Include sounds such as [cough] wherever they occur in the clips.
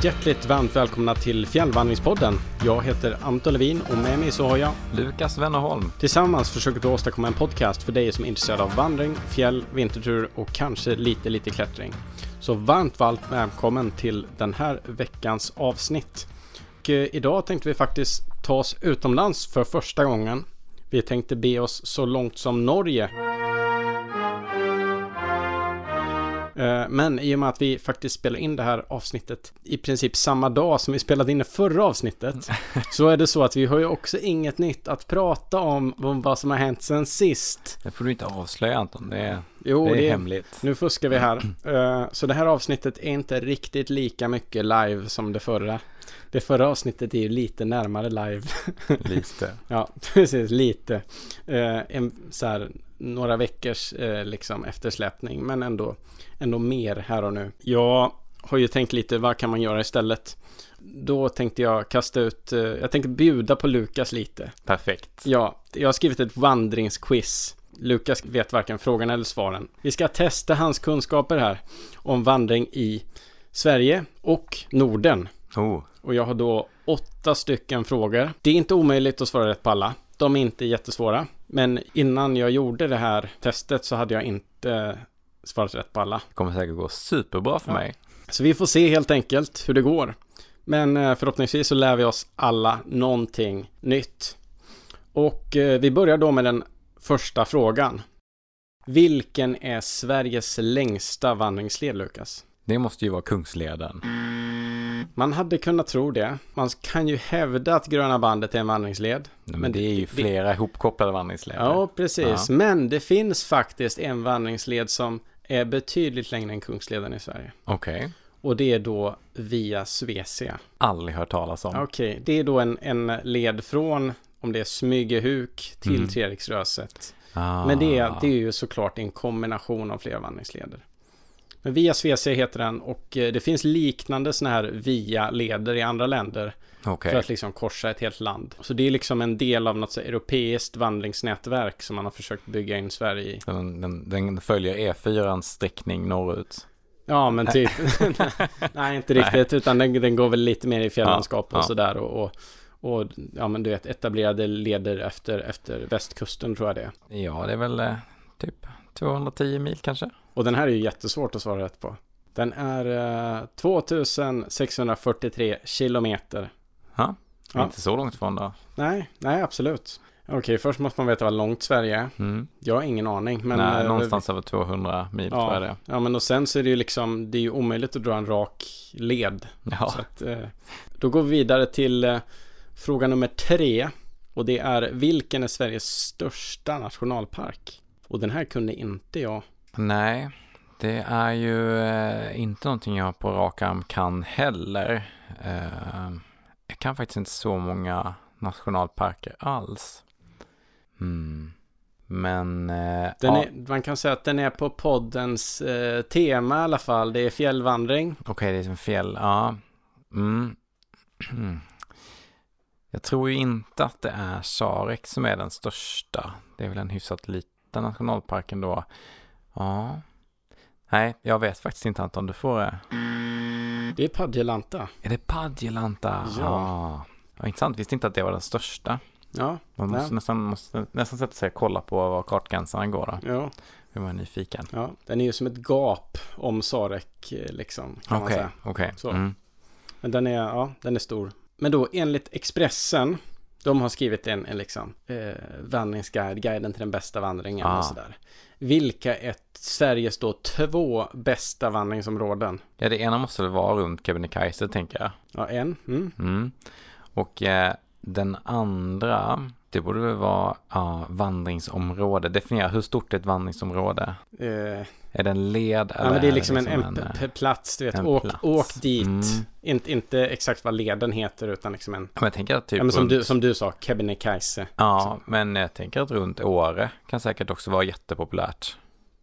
Och hjärtligt varmt välkomna till Fjällvandringspodden. Jag heter Anton Levin och med mig så har jag Lukas Wennerholm. Tillsammans försöker vi åstadkomma en podcast för dig som är intresserad av vandring, fjäll, vintertur och kanske lite, lite klättring. Så varmt, varmt välkommen till den här veckans avsnitt. Och eh, idag tänkte vi faktiskt ta oss utomlands för första gången. Vi tänkte be oss så långt som Norge. Men i och med att vi faktiskt spelar in det här avsnittet i princip samma dag som vi spelade in det förra avsnittet [laughs] så är det så att vi har ju också inget nytt att prata om, om vad som har hänt sen sist. Det får du inte avslöja Anton, det är, Jo, det är det hemligt. nu fuskar vi här. [clears throat] Eh, Så det här avsnittet är inte riktigt lika mycket live som det förra. Det förra avsnittet är ju lite närmare live. Lite. [laughs] Ja, precis, lite. Eh, en, så här, några veckors eh, liksom eftersläpning, men ändå, ändå mer här och nu. Jag har ju tänkt lite, vad kan man göra istället? Då tänkte jag kasta ut, eh, jag tänkte bjuda på Lukas lite. Perfekt. Ja, jag har skrivit ett vandringsquiz. Lukas vet varken frågan eller svaren. Vi ska testa hans kunskaper här om vandring i Sverige och Norden. Oh, Och jag har då åtta stycken frågor. Det är inte omöjligt att svara rätt på alla. De är inte jättesvåra. Men innan jag gjorde det här testet så hade jag inte svarat rätt på alla. det kommer säkert gå superbra för Ja. mig. Så vi får se helt enkelt hur det går. Men eh, förhoppningsvis så lär vi oss alla någonting nytt. Och eh, vi börjar då med den första frågan. Vilken är Sveriges längsta vandringsled, Lukas? Det måste ju vara Kungsleden. Man hade kunnat tro det. Man kan ju hävda att Gröna bandet är en vandringsled. Men, Men det är ju det- flera ihopkopplade vandringsleder. Ja, precis. Ja. Men det finns faktiskt en vandringsled som är betydligt längre än Kungsleden i Sverige. Okej. Och det är då via Svecia. Aldrig hört talas om. Okej, det är då en, en led från, om det är Smygehuk till Mm. Treriksröset. Ah. Men det är, det är ju såklart en kombination av flera vandringsleder. Men via Svecia heter den och eh, det finns liknande sådana här via-leder i andra länder Okej. för att liksom korsa ett helt land. Så det är liksom en del av något så europeiskt vandringsnätverk som man har försökt bygga in Sverige i. Den, den, den följer E4ans sträckning norrut. Ja, men typ. [laughs] Nej, inte riktigt, utan den, den går väl lite mer i fjällandskap och Ja, ja. sådär. Och, och, och ja, men du vet, etablerade leder efter, efter västkusten tror jag det är. Ja, det är väl eh, typ 210 mil kanske. Och den här är ju jättesvårt att svara rätt på. Den är eh, 2643 kilometer. Ja. Ja. Inte så långt ifrån då. Nej, nej absolut. Okej, först måste man veta vad långt Sverige är. Mm. Jag har ingen aning. Men, Nej, eh, någonstans över 200 mil tror jag Ja, det ja, men och sen så är det ju liksom, det är ju omöjligt att dra en rak led. Ja. Så att, eh, då går vi vidare till eh, fråga nummer tre. Och det är vilken är Sveriges största nationalpark? Och den här kunde inte jag. Nej, det är ju eh, inte någonting jag på rak arm kan heller. Eh, jag kan faktiskt inte så många nationalparker alls. Mm. Men eh, ja, är, man kan säga att den är på poddens eh, tema i alla fall. Det är fjällvandring. okej det är som fjäll. Ja. Mm. [clears throat] Jag tror ju inte att det är Sarek som är den största. Det är väl en hyfsat liten nationalpark ändå. Ja. Nej, jag vet faktiskt inte Anton. Du får... eh, Det är Padjelanta. Är det Padjelanta? Ja. Ja, intressant. Visste inte att det var den största. Ja, Man måste, nästan, måste nästan sätta sig och kolla på var kartgränserna går då. ja, Jag var nyfiken. ja. Den är ju som ett gap om Sarek eh, liksom. Man Okej, okej. Så. Mm. Men den är, ja, den är stor. Men då enligt Expressen, de har skrivit en, en liksom, eh, vandringsguide, guiden till den bästa vandringen Ah. och sådär. Vilka är Sveriges då två bästa vandringsområden? Ja, det ena måste väl vara runt Kebnekaise tänker jag. Ja, en. Mm. Mm. Och eh, den andra, det borde väl vara ja, vandringsområde. Definiera, hur stort är ett vandringsområde? Eh, Är det en led? ja, men det är liksom en, en, eh, p- plats, du vet, en åk, plats. åk dit. Mm. Inte, inte exakt vad leden heter, utan liksom en, Men jag tänker att typ ja, men som, runt, du, som du sa, Kebnekaise. Ja, men jag tänker att runt Åre kan säkert också vara jättepopulärt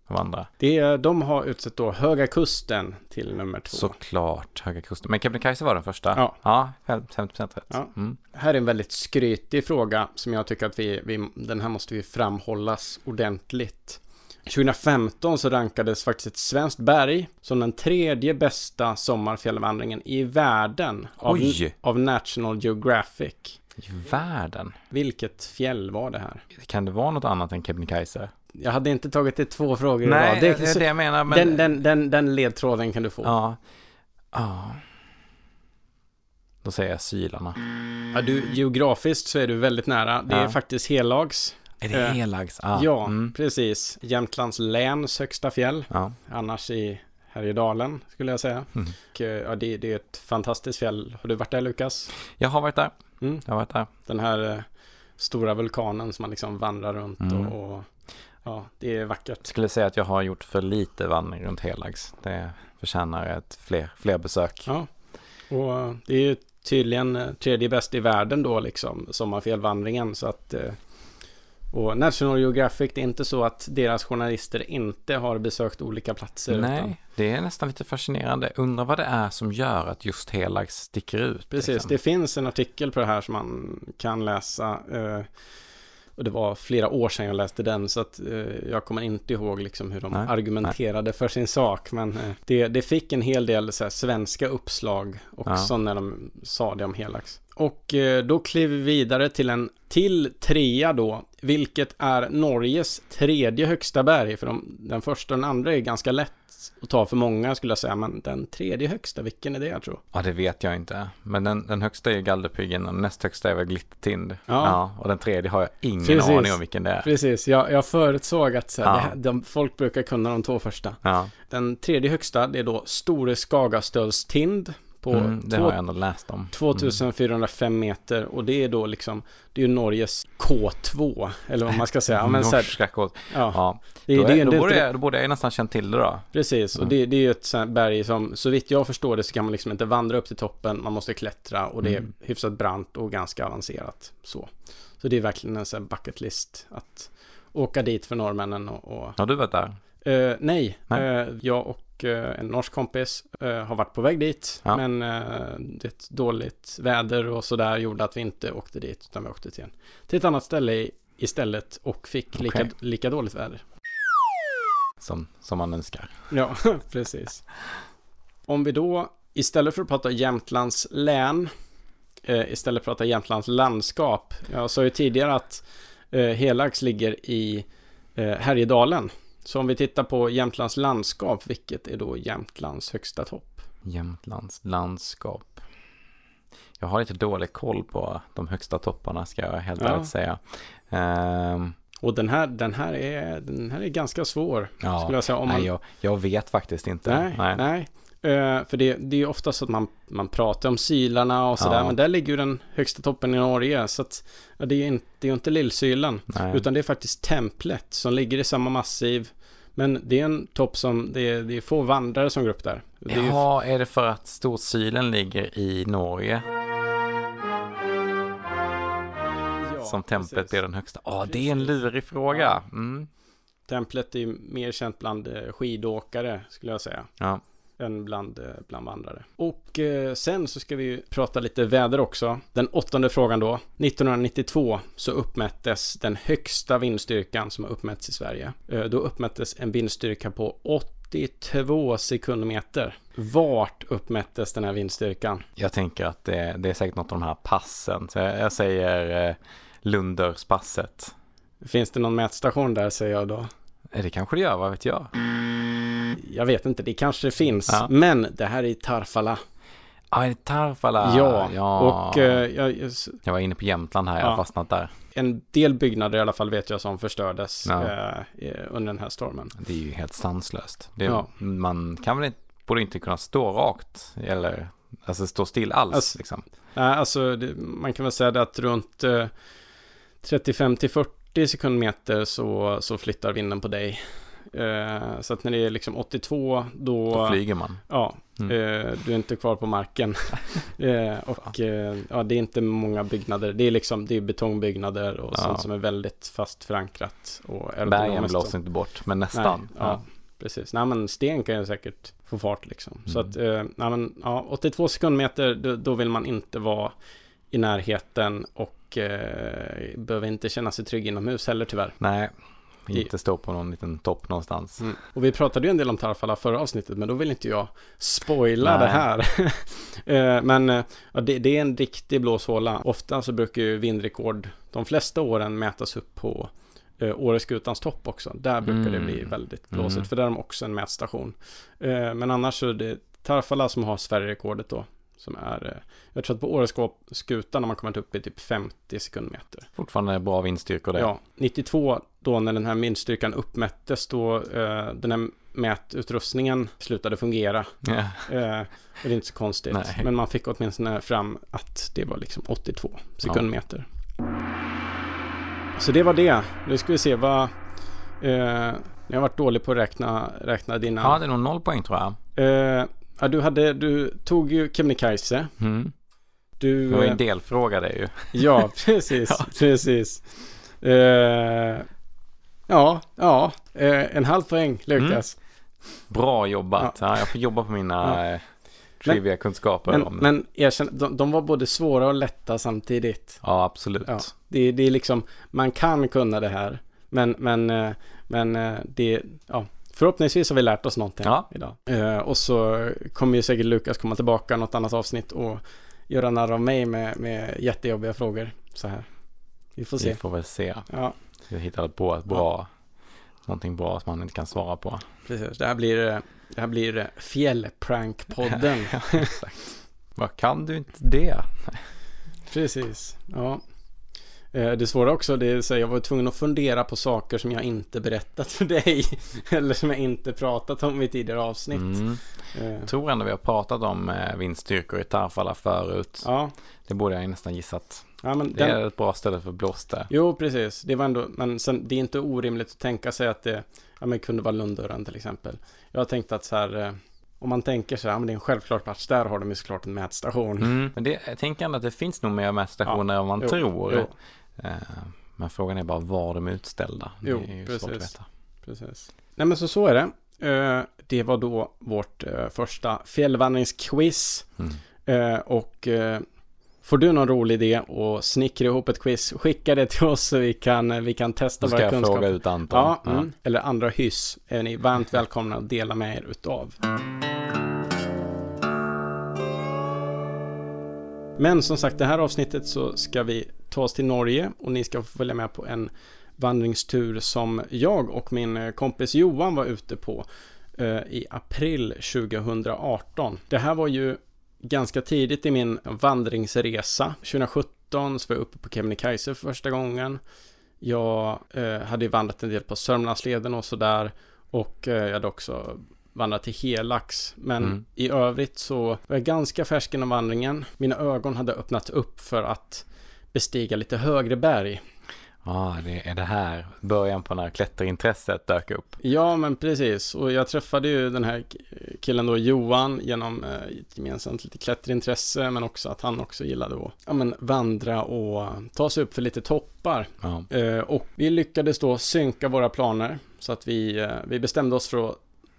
vandra. Det de har utsett då Höga Kusten till nummer två. Såklart, Höga Kusten. Men Kebnekaise var den första? Ja. Ja, 50% rätt. Ja. Mm. Här är en väldigt skrytig fråga som jag tycker att vi, vi den här måste vi framhållas ordentligt. 2015 så rankades faktiskt ett svenskt berg som den tredje bästa sommarfjällvandringen i världen av, av National Geographic. I världen? Vilket fjäll var det här? Kan det vara något annat än Kebnekaise? Jag hade inte tagit det två frågor Nej, idag. det är det jag menar. Men... den, den, den, den ledtråden kan du få. Ja. Ja. Då säger jag Sylarna. Ja, du, geografiskt så är du väldigt nära. Det är Ja. faktiskt Helags. Är det Eh, Helags? Ah. ja, Mm. precis. Jämtlands läns högsta fjäll. Ja. Annars i Härjedalen skulle jag säga. Mm. Och, eh, ja, det, det är ett fantastiskt fjäll. Har du varit där Lukas? Jag har varit där. Mm. Jag har varit där. Den här eh, stora vulkanen som man liksom vandrar runt Mm. och, och ja, det är vackert. Jag skulle säga att jag har gjort för lite vandring runt Helags. Det förtjänar ett fler, fler besök. Ja, och eh, det är ju tydligen eh, tredje bäst i världen då liksom, sommarfjällvandringen. Så att, eh, och National Geographic, det är inte så att deras journalister inte har besökt olika platser. Nej, Utan, det är nästan lite fascinerande. Undrar vad det är som gör att just Helags sticker ut. precis, liksom. det finns en artikel på det här som man kan läsa. Eh, och det var flera år sedan jag läste den, så att eh, jag kommer inte ihåg liksom hur de Nej, argumenterade för sin sak. Men eh, det, det fick en hel del så här, svenska uppslag också när de sa det om Helax. Och eh, då kliver vi vidare till en till trea då, vilket är Norges tredje högsta berg. För de, den första och den andra är ganska lätt att ta för många skulle jag säga, men den tredje högsta, vilken är det jag tror? Ja, det vet jag inte. Men den, den högsta är Galdhöpiggen och näst högsta är väl Glittertind. Ja. Och den tredje har jag ingen Precis. aning om vilken det är. Precis, jag, jag förutsåg att så här, Ja. här, de, folk brukar kunna de två första. Ja, Den tredje högsta, det är då Store Skagastölstind på mm, det två- har jag ändå läst om. 2405 meter och det är då liksom, det är ju Norges K2, eller vad man ska säga. Men Norska kort. ja, Ja, det, då, det är är, då, det, borde jag, då borde jag ju nästan känt till det då. Precis, och Mm. det, det är ju ett sånt berg som, så vitt jag förstår det så kan man liksom inte vandra upp till toppen, man måste klättra och det är Mm. hyfsat brant och ganska avancerat. Så, så det är verkligen en sån här bucket list att åka dit för norrmännen och, och Har du varit där? Eh, nej, Nej. Eh, jag och eh, en norsk kompis eh, har varit på väg dit. Ja. Men eh, det dåligt väder och sådär gjorde att vi inte åkte dit. Utan vi åkte till, en, till ett annat ställe istället och fick lika, Okej. lika dåligt väder. Som, som man önskar. Ja, [laughs] precis. Om vi då istället för att prata Jämtlands län istället prata Jämtlands landskap. Jag sa ju tidigare att eh, Helax ligger i eh, Härjedalen. Så om vi tittar på Jämtlands landskap, vilket är då Jämtlands högsta topp? Jämtlands landskap. Jag har lite dålig koll på de högsta topparna ska jag helt Ja. ärligt säga. Ehm, Och den här, den här, är, den här är ganska svår, ja, skulle jag säga. Om man, nej, jag, jag vet faktiskt inte. nej, nej. Eh, för det, det är ju ofta så att man, man pratar om Sylarna och sådär, Ja. men där ligger ju den högsta toppen i Norge. Så att, ja, det är ju inte, det är inte Lillsylen, nej. utan det är faktiskt Templet som ligger i samma massiv. Men det är en topp som, det är, det är få vandrare som går upp där. Det är Jaha, är det för att Storsylen ligger i Norge ja, som templet precis. blir den högsta? Ja, det är en lurig fråga. Mm. Templet är mer känt bland eh, skidåkare, skulle jag säga. Ja. Än bland, eh, bland vandrare. Och eh, sen så ska vi prata lite väder också. Den åttonde frågan då. 1992 så uppmättes den högsta vindstyrkan som har uppmätts i Sverige. Eh, då uppmättes en vindstyrka på 82 sekundmeter. Vart uppmättes den här vindstyrkan? Jag tänker att det, det är säkert något av de här passen. Så jag, jag säger eh, Lunderspasset. Finns det någon mätstation där säger jag då? Det kanske det gör, vad vet jag? Jag vet inte, det kanske finns. Ja. Men det här är Tarfala. Ja, är det Tarfala? ja, ja. och eh, jag, jag, Jag var inne på Jämtland här, jag har fastnat där. en del byggnader i alla fall vet jag som förstördes eh, under den här stormen. Det är ju helt sanslöst. Det. Man kan väl inte, borde inte kunna stå rakt eller alltså stå still alls Alltså- liksom. Nej, alltså det, man kan väl säga det att runt eh, 35 till 40 sekundmeter så, så flyttar vinden på dig. Eh, så att när det är liksom 82 då, Då flyger man. ja, Mm. eh, du är inte kvar på marken. [laughs] eh, och eh, ja, det är inte många byggnader. Det är liksom det är betongbyggnader och Ja. sånt som är väldigt fast förankrat. Och Bergen blåser inte bort, men nästan. Nej, ja, precis. Nej, men sten kan ju säkert få fart liksom. Så Mm. att, eh, nej, men, ja, 82 sekundmeter, då, då vill man inte vara i närheten och eh, behöver inte känna sig trygg inomhus heller tyvärr. Nej, inte stå på någon liten topp någonstans. Mm. Och vi pratade ju en del om Tarfala förra avsnittet, men då vill inte jag spoila Nej. det här. [laughs] Eh, men eh, ja, det, det, är en riktig blåshåla. Ofta så brukar ju vindrekord de flesta åren mätas upp på eh, Åreskutans topp också. Där brukar mm. det bli mm. väldigt blåsigt, mm. för där är de också en mätstation. Eh, men annars så är det Tarfala som har Sverigerekordet då. Som är, eh, jag tror att på Åreskutan har man kommit upp i typ 50 sekundmeter. Fortfarande bra vindstyrkor det. Ja, 92 då när den här vindstyrkan uppmättes då eh, den här mätutrustningen slutade fungera. Yeah. Eh, och det är inte så konstigt. Nej. Men man fick åtminstone fram att det var liksom 82 sekundmeter. Ja. Så det var det. Nu ska vi se vad... Eh, jag har varit dålig på att räkna, räkna dina... Ja, det är nog noll poäng tror jag. Eh, Ja, du, hade, du tog ju Kebnekaise. Mm. Du, det var ju en eh, delfråga det ju. Ja, [laughs] precis. ja. precis. Uh, ja, ja. Uh, en halv poäng, Lukas. Mm. Bra jobbat. Ja. ja. jag får jobba på mina ja. trivia-kunskaper. Men, men, men erkänn, de, de, var både svåra och lätta samtidigt. Ja, absolut. Ja, det, det är liksom, man kan kunna det här. Men, men, men det, ja, Förhoppningsvis har vi lärt oss någonting ja. idag. Eh, och så kommer ju säkert Lukas komma tillbaka något annat avsnitt och göra narr av mig med, med jättejobbiga frågor. Så här. Vi får se. Vi får väl se. Ja. Vi hittar på ett bra, ja. någonting bra som man inte kan svara på. Precis, det här blir, det här blir fjällprankpodden. [laughs] ja, exakt. Vad kan du inte det? Precis, ja. Eh, det svåra också, det är att jag var tvungen att fundera på saker som jag inte berättat för dig. [laughs] Eller som jag inte pratat om i tidigare avsnitt. Mm. Jag eh. tror ändå vi har pratat om eh, vindstyrkor i Tarfala förut. Ja. Det borde jag nästan gissat. Ja, men det den... är ett bra ställe för blåste. Jo, precis. Det var ändå, men sen, det är inte orimligt att tänka sig att det ja, men kunde vara Lundören till exempel. Jag har tänkt att så här, om man tänker så här, men det är en självklart plats, där har de ju såklart en mätstation. Mm, men det, jag tänker ändå att det finns nog mer mätstationer ja, än man jo, tror. Jo. Eh, men frågan är bara var de är utställda. Jo, det är ju precis. svårt att veta. Precis. Nej men så så är det. Eh, det var då vårt eh, första fjällvandringsquiz. Mm. Och Får du någon rolig idé och snickra ihop ett quiz, skicka det till oss så vi kan, vi kan testa våra kunskaper. Ska jag fråga ut Anton? Ja, ja. Mm. eller andra hyss är ni varmt välkomna att dela med er utav. Men som sagt, det här avsnittet så ska vi ta oss till Norge och ni ska få följa med på en vandringstur som jag och min eh, kompis Johan var ute på eh, i april 2018. Det här var ju ganska tidigt i min vandringsresa. 2017 så var jag uppe på Kebnekaise för första gången. Jag eh, hade vandrat en del på Sörmlandsleden och sådär. Och eh, jag hade också vandrat till Helax. Men mm. i övrigt så var jag ganska färsk inom vandringen. Mina ögon hade öppnat upp för att bestiga lite högre berg. Ja, ah, det är det här början på när klätterintresset dök upp. Ja, men precis. Och jag träffade ju den här killen då, Johan, genom eh, ett gemensamt lite klätterintresse, men också att han också gillade att ja, men, vandra och ta sig upp för lite toppar. Ja. Eh, och vi lyckades då synka våra planer, så att vi, eh, vi bestämde oss för att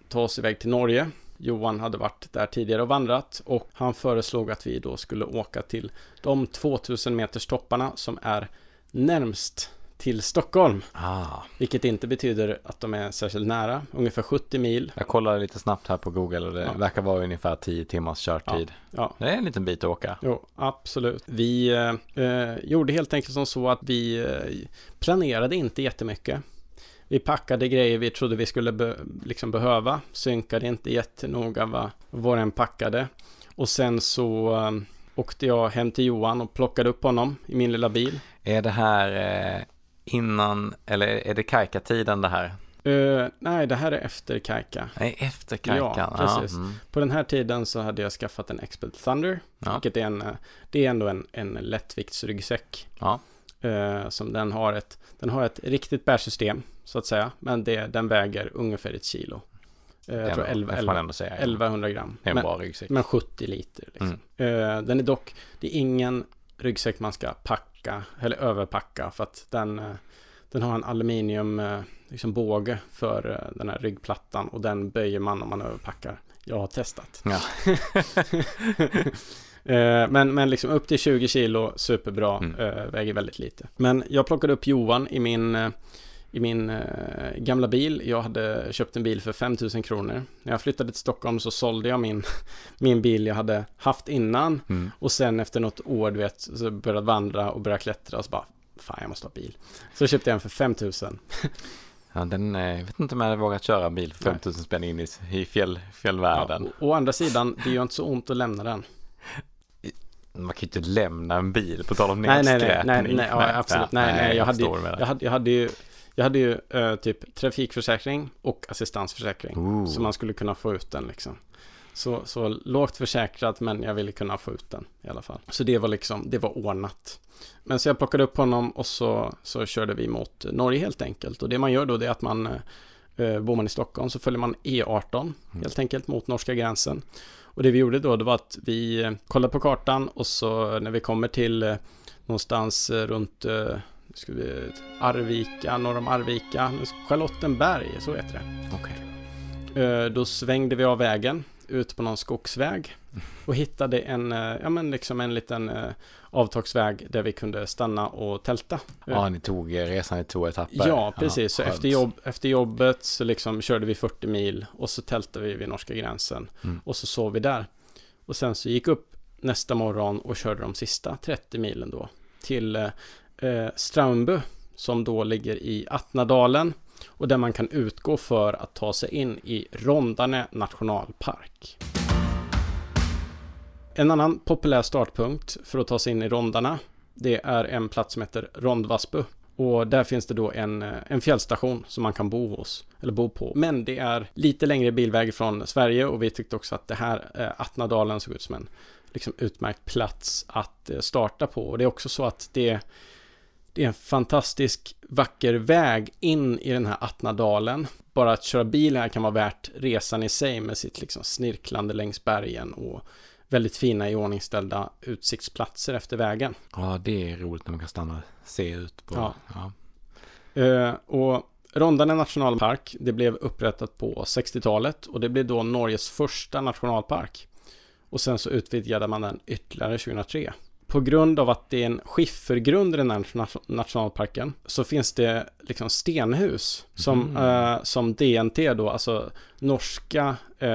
ta oss iväg till Norge. Johan hade varit där tidigare och vandrat och han föreslog att vi då skulle åka till de 2000 meters topparna som är närmst till Stockholm. Ah. Vilket inte betyder att de är särskilt nära, ungefär 70 mil. Jag kollade lite snabbt här på Google och det ja. verkar vara ungefär 10 timmars körtid. Ja. ja. Det är en liten bit att åka. Jo, absolut. Vi eh, eh, gjorde helt enkelt som så att vi eh, planerade inte jättemycket. Vi packade grejer vi trodde vi skulle be liksom behöva, synkade inte jättenoga vad, vad den packade. Och sen så um, åkte jag hem till Johan och plockade upp honom i min lilla bil. Är det här eh, innan, eller är det Kajka-tiden det här? Uh, nej, det här är efter Kajka. Nej, efter Kajka. Ja, precis. Ja, mm. På den här tiden så hade jag skaffat en Expert Thunder, ja. vilket är en, det är ändå en, en lättviktsryggsäck. Ja. Uh, som den har ett, den har ett riktigt bärsystem så att säga. Men det, den väger ungefär ett kilo. Eh, jag tror 11, 11, säga, 1100 gram. Det är en men, bra ryggsäck. Men 70 liter. Liksom. Mm. Eh, den är dock, det är ingen ryggsäck man ska packa eller överpacka för att den, eh, den har en aluminium liksom båge för den här ryggplattan och den böjer man om man överpackar. Jag har testat. Ja. [laughs] men, men liksom upp till 20 kilo, superbra, mm. väger väldigt lite. Men jag plockade upp Johan i min i min eh, gamla bil. Jag hade köpt en bil för 5000 kronor. När jag flyttade till Stockholm så sålde jag min, [laughs] min bil jag hade haft innan. Mm. Och sen efter något år, du vet, så började vandra och började klättra och så bara, fan jag måste ha bil. Så köpte jag en för 5000. [laughs] Ja, den, eh, jag vet inte om jag hade vågat köra bil för Nej. 5000 spänn in i, i fjäll, fjällvärlden. Ja, å, å andra sidan, det gör inte så ont att lämna den. Man kan ju inte lämna en bil på tal om Nej, nej, nej, nedskräpning. nej, nej, ja, absolut. Nej, nej, jag hade, jag hade, jag hade ju, jag hade ju eh, typ trafikförsäkring och assistansförsäkring. Ooh. Så man skulle kunna få ut den liksom. Så, så lågt försäkrat men jag ville kunna få ut den i alla fall. Så det var liksom, det var ordnat. Men så jag plockade upp honom och så, så körde vi mot Norge helt enkelt. Och det man gör då det är att man, eh, bor man i Stockholm så följer man E18 helt enkelt mot norska gränsen. Och det vi gjorde då det var att vi eh, kollade på kartan och så när vi kommer till eh, någonstans eh, runt eh, ska vi, Arvika, norr om Arvika, Charlottenberg, så heter det. Okej. Eh, Då svängde vi av vägen ut på någon skogsväg och hittade en, eh, ja men liksom en liten eh, avtagsväg där vi kunde stanna och tälta. Ja, ni tog resan i två etapper. Ja, precis. Så efter, jobb, efter jobbet så liksom körde vi 40 mil och så tältade vi vid norska gränsen Mm. och så sov vi där. Och sen så gick upp nästa morgon och körde de sista 30 milen då till eh, eh, som då ligger i Attnadalen och där man kan utgå för att ta sig in i Rondane nationalpark. En annan populär startpunkt för att ta sig in i Rondarna det är en plats som heter Rondvasbu. Och där finns det då en, eh, en fjällstation som man kan bo hos, eller bo på. Men det är lite längre bilväg från Sverige och vi tyckte också att det här eh, Attnadalen såg ut som en liksom, utmärkt plats att eh, starta på. Och det är också så att det, det är en fantastisk vacker väg in i den här Attnadalen. Bara att köra bil här kan vara värt resan i sig med sitt liksom snirklande längs bergen och väldigt fina iordningställda utsiktsplatser efter vägen. Ja, det är roligt när man kan stanna och se ut på... Ja. Ja. Eh, och Rondane nationalpark, det blev upprättat på 60-talet och det blev då Norges första nationalpark. Och sen så utvidgade man den ytterligare 2003. På grund av att det är en skiffergrund i den här nation- nationalparken så finns det liksom stenhus som, Mm. eh, som DNT då, alltså norska eh,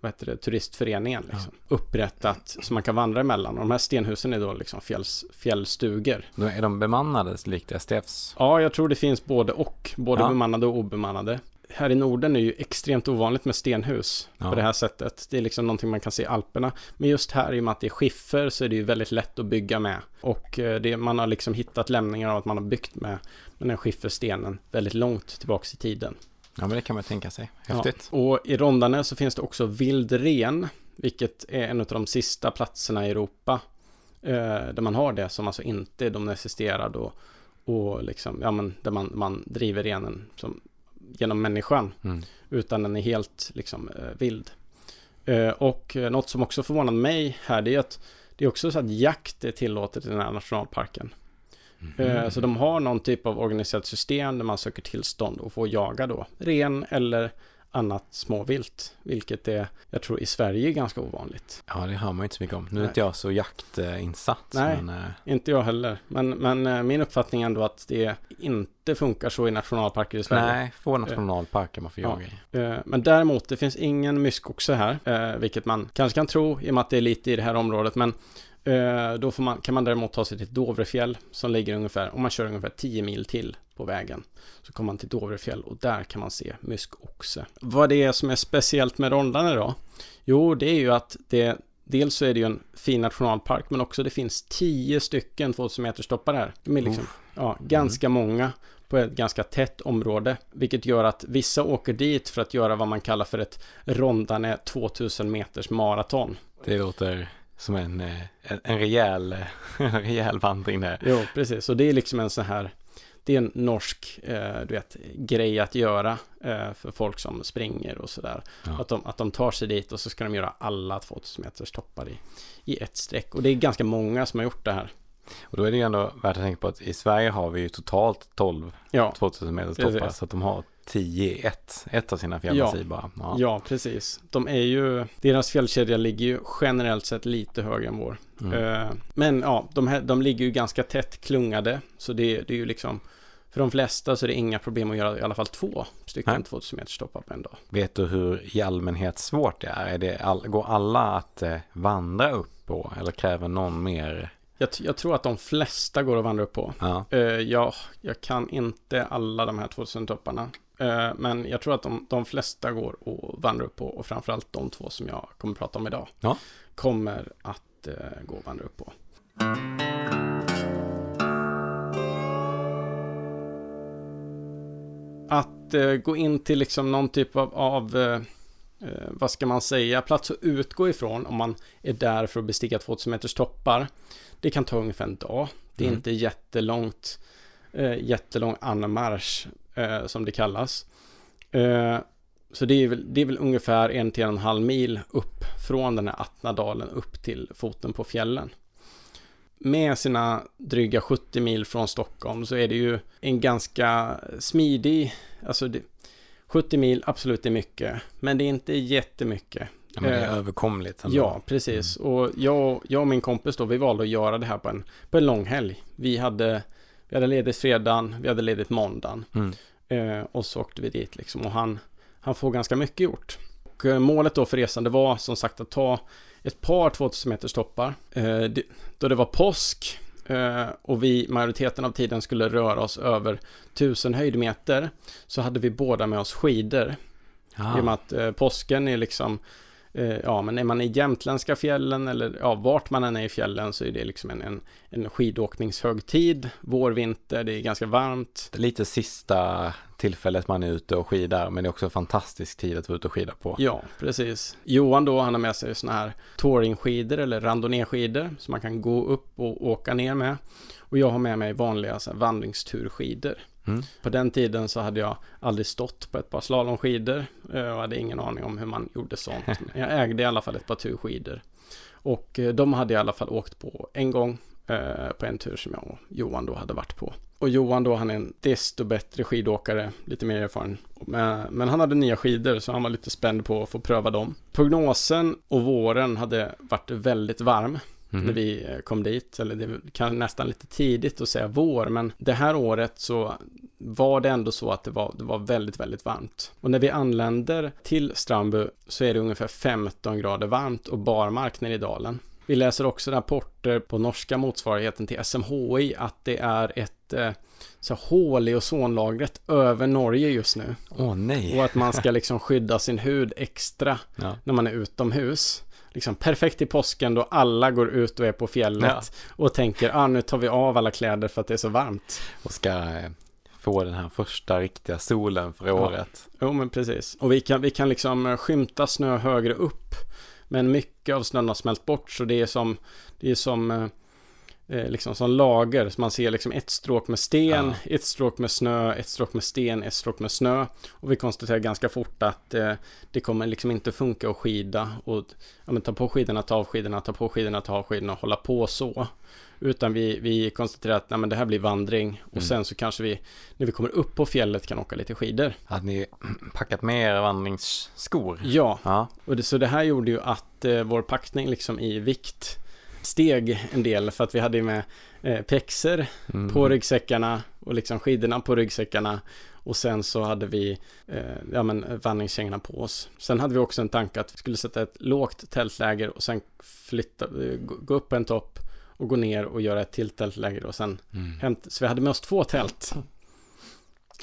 vad heter det, turistföreningen liksom, upprättat som man kan vandra emellan. Och de här stenhusen är då liksom fjälls, fjällstugor. Då är de bemannade likt STFs? Ja, jag tror det finns både och. Både Ja. bemannade och obemannade. Här i Norden är ju extremt ovanligt med stenhus Ja. på det här sättet. Det är liksom någonting man kan se i Alperna. Men just här i och med att det är skiffer så är det ju väldigt lätt att bygga med. Och eh, det, man har liksom hittat lämningar av att man har byggt med, med den här skifferstenen väldigt långt tillbaks i tiden. Ja, men det kan man tänka sig. Häftigt. Ja. Och i Rondane så finns det också vild ren, vilket är en av de sista platserna i Europa eh, där man har det som alltså inte är domesticerad och, och liksom, ja men där man, man driver renen som, genom människan, Mm. utan den är helt liksom eh, vild. Eh, och eh, något som också förvånade mig här, det är att det är också så att jakt är tillåtet i den här nationalparken. Eh, Så de har någon typ av organiserat system där man söker tillstånd och får jaga då ren eller annat småvilt. Vilket är, jag tror i Sverige ganska ovanligt. Ja, det hör man ju inte så mycket om. Nu är Nej. inte jag så jaktinsatt. Nej. Men, eh, Inte jag heller. Men, men eh, min uppfattning är ändå att det inte funkar så i nationalparker i Sverige. nej, få nationalparker man får Ja. jaga i. Eh, Men däremot, det finns ingen myskoxe här, eh, vilket man kanske kan tro i och med att det är lite i det här området. Men eh, då får man, kan man däremot ta sig till Dovrefjäll som ligger ungefär, om man kör ungefär 10 mil till på vägen. Så kommer man till Dovrefjäll och där kan man se myskoxe. Vad det är som är speciellt med Rondane då? Jo, det är ju att det Dels så är det ju en fin nationalpark men också det finns 10 stycken 2000 meters toppar här. De är liksom, Uff. ja, ganska många på ett ganska tätt område. Vilket gör att vissa åker dit för att göra vad man kallar för ett rondane 2000 meters maraton. Det låter som en, eh, en, en, rejäl, [laughs] en rejäl vandring där. Jo, precis. Och det är liksom en sån här det är en norsk eh, du vet, grej att göra eh, för folk som springer och sådär. Ja. Att, de, att de tar sig dit och så ska de göra alla 2000 meters toppar i, i ett streck. Och det är ganska många som har gjort det här. Och då är det ju ändå värt att tänka på att i Sverige har vi ju totalt 12 Ja, 2000 meters toppar. Så att de har 10 i ett, ett av sina fjällmassiv bara. Ja. ja, precis. De är ju, deras fjällkedja ligger ju generellt sett lite högre än vår. Mm. Eh, Men ja, de, här, de ligger ju ganska tätt klungade. Så det, det är ju liksom för de flesta så är det inga problem att göra i alla fall två stycken Nej. 2000 meters toppar på en dag. Vet du hur i allmänhet svårt det är? är det all, går alla att eh, vandra upp på eller kräver någon mer? Jag, jag tror att de flesta går att vandra upp på. Ja, Eh, jag, jag kan inte alla de här 2000 topparna. Eh, men jag tror att de, de flesta går att vandra upp på och framförallt de två som jag kommer att prata om idag. Ja. Kommer att eh, gå att vandra upp på. Att eh, gå in till liksom någon typ av, av eh, vad ska man säga, plats att utgå ifrån om man är där för att bestiga 2000 meters toppar. Det kan ta ungefär en dag. Det är Mm. inte jättelångt, eh, jättelång anmarsch eh, som det kallas. Eh, så det är, väl, det är väl ungefär en till en och en halv mil upp från den här Attnadalen upp till foten på fjällen. Med sina dryga 70 mil från Stockholm så är det ju en ganska smidig, alltså det, 70 mil absolut är mycket, men det är inte jättemycket. ja men det är Eh, överkomligt. ändå. Ja, precis. Och jag, jag och min kompis då, vi valde att göra det här på en, på en lång helg. Vi hade, vi hade ledigt fredagen, vi hade ledigt måndagen. Mm. Eh, och så åkte vi dit liksom. Och han, han får ganska mycket gjort. Och eh, målet då för resan, det var som sagt att ta ett par 2000 meters toppar. Eh, det, då det var påsk eh, och vi majoriteten av tiden skulle röra oss över 1000 höjdmeter så hade vi båda med oss skidor. I och med att eh, påsken är liksom, ja men är man i jämtländska fjällen eller ja, vart man än är i fjällen så är det liksom en, en, en skidåkningshögtid. Vår, vinter, det är ganska varmt. Det är lite sista tillfället man är ute och skidar, men det är också en fantastisk tid att vara ute och skida på. Ja, precis. Johan då, han har med sig såna här touringskidor eller randonnéskidor som man kan gå upp och åka ner med. Och jag har med mig vanliga så här, vandringsturskidor. Mm. På den tiden så hade jag aldrig stått på ett par slalomskidor eh, och hade ingen aning om hur man gjorde sånt. Men [laughs] Jag ägde i alla fall ett par turskidor. Och eh, de hade jag i alla fall åkt på en gång eh, på en tur som jag och Johan då hade varit på. Och Johan då, han är en desto bättre skidåkare, lite mer erfaren. Men, men han hade nya skidor så han var lite spänd på att få pröva dem. Prognosen och våren hade varit väldigt varm Mhm. när vi eh, kom dit. Eller det kan nästan lite tidigt att säga vår, men det här året så var det ändå så att det var, det var väldigt, väldigt varmt. Och när vi anländer till Strandby så är det ungefär 15 grader varmt och barmark nere i dalen. Vi läser också rapporter på norska motsvarigheten till SMHI att det är ett eh, så hål i ozonlagret över Norge just nu. Åh nej. Och att man ska liksom skydda sin hud extra [laughs] Ja. när man är utomhus. Liksom perfekt i påsken då alla går ut och är på fjället Ja. och tänker ah, nu tar vi av alla kläder för att det är så varmt. Och ska eh, få den här första riktiga solen för året. Jo, men precis. Och vi kan, vi kan liksom eh, skymta snö högre upp. Men mycket av snön har smält bort så det är som, det är som, eh, liksom som lager. Så man ser liksom ett stråk med sten, ett stråk med snö, ett stråk med sten, ett stråk med snö. Och vi konstaterar ganska fort att eh, det kommer liksom inte funka att skida och ja, men ta på skidorna, ta av skidorna, ta på skidorna, ta av skidorna och hålla på så. Utan vi, vi konstaterar att nej, men det här blir vandring och Mm. sen så kanske vi, när vi kommer upp på fjället kan åka lite skidor. Hade ni packat med er vandringsskor? Ja, Ja. och det, så det här gjorde ju att eh, vår packning liksom i vikt steg en del för att vi hade med eh, pexer Mm. på ryggsäckarna och liksom skidorna på ryggsäckarna och sen så hade vi eh, ja, men, vandringskängorna på oss. Sen hade vi också en tanke att vi skulle sätta ett lågt tältläger och sen flytta, eh, gå upp en topp och gå ner och göra ett till tältläger och sen Mm. hämta. Så vi hade med oss två tält.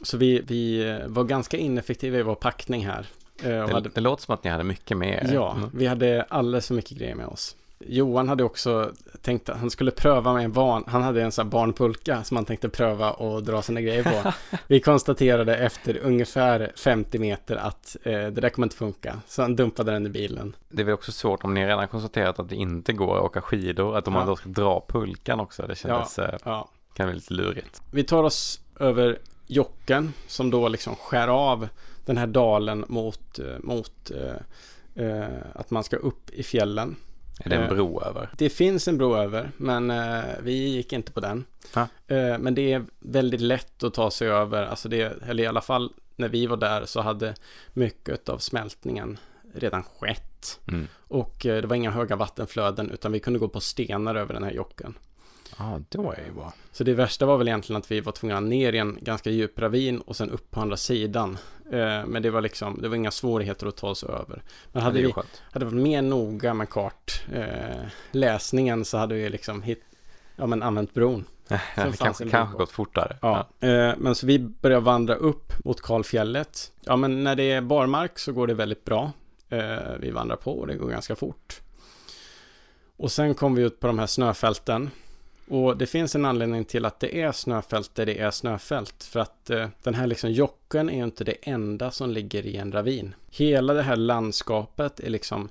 Så vi, vi eh, var ganska ineffektiva i vår packning här. Eh, Det, hade det låter som att ni hade mycket med er. Ja, Mm. vi hade alldeles för mycket grejer med oss. Johan hade också tänkt att han skulle pröva med en van, han hade en sån här barnpulka som han tänkte pröva och dra sina grejer på. [laughs] Vi konstaterade efter ungefär 50 meter att eh, det där kommer inte funka, så han dumpade den i bilen. Det är väl också svårt om ni redan konstaterat att det inte går att åka skidor, att om man Ja. då ska dra pulkan också, det kändes, eh, Ja. kan bli lite lurigt. Vi tar oss över Jocken som då liksom skär av den här dalen mot, eh, mot eh, eh, att man ska upp i fjällen. Är det en Eh, bro över? Det finns en bro över, men eh, vi gick inte på den. Ja. Eh, men det är väldigt lätt att ta sig över, alltså det, eller i alla fall när vi var där så hade mycket av smältningen redan skett. Mm. Och det var inga höga vattenflöden utan vi kunde gå på stenar över den här jocken. Ja, då är det bra. Så det värsta var väl egentligen att vi var tvungna ner i en ganska djup ravin och sen upp på andra sidan. Eh, men det var liksom, det var inga svårigheter att ta oss över. Men hade vi hade varit mer noga med kartläsningen eh, så hade vi liksom hit, ja, men använt bron. [laughs] det kanske, kanske gått fortare. Ja. Eh, men så vi börjar vandra upp mot Kalfjället. Ja, men när det är barmark så går det väldigt bra. Vi vandrar på och det går ganska fort. Och sen kommer vi ut på de här snöfälten. Och det finns en anledning till att det är snöfält där det är snöfält. För att eh, den här liksom jocken är ju inte det enda som ligger i en ravin. Hela det här landskapet är liksom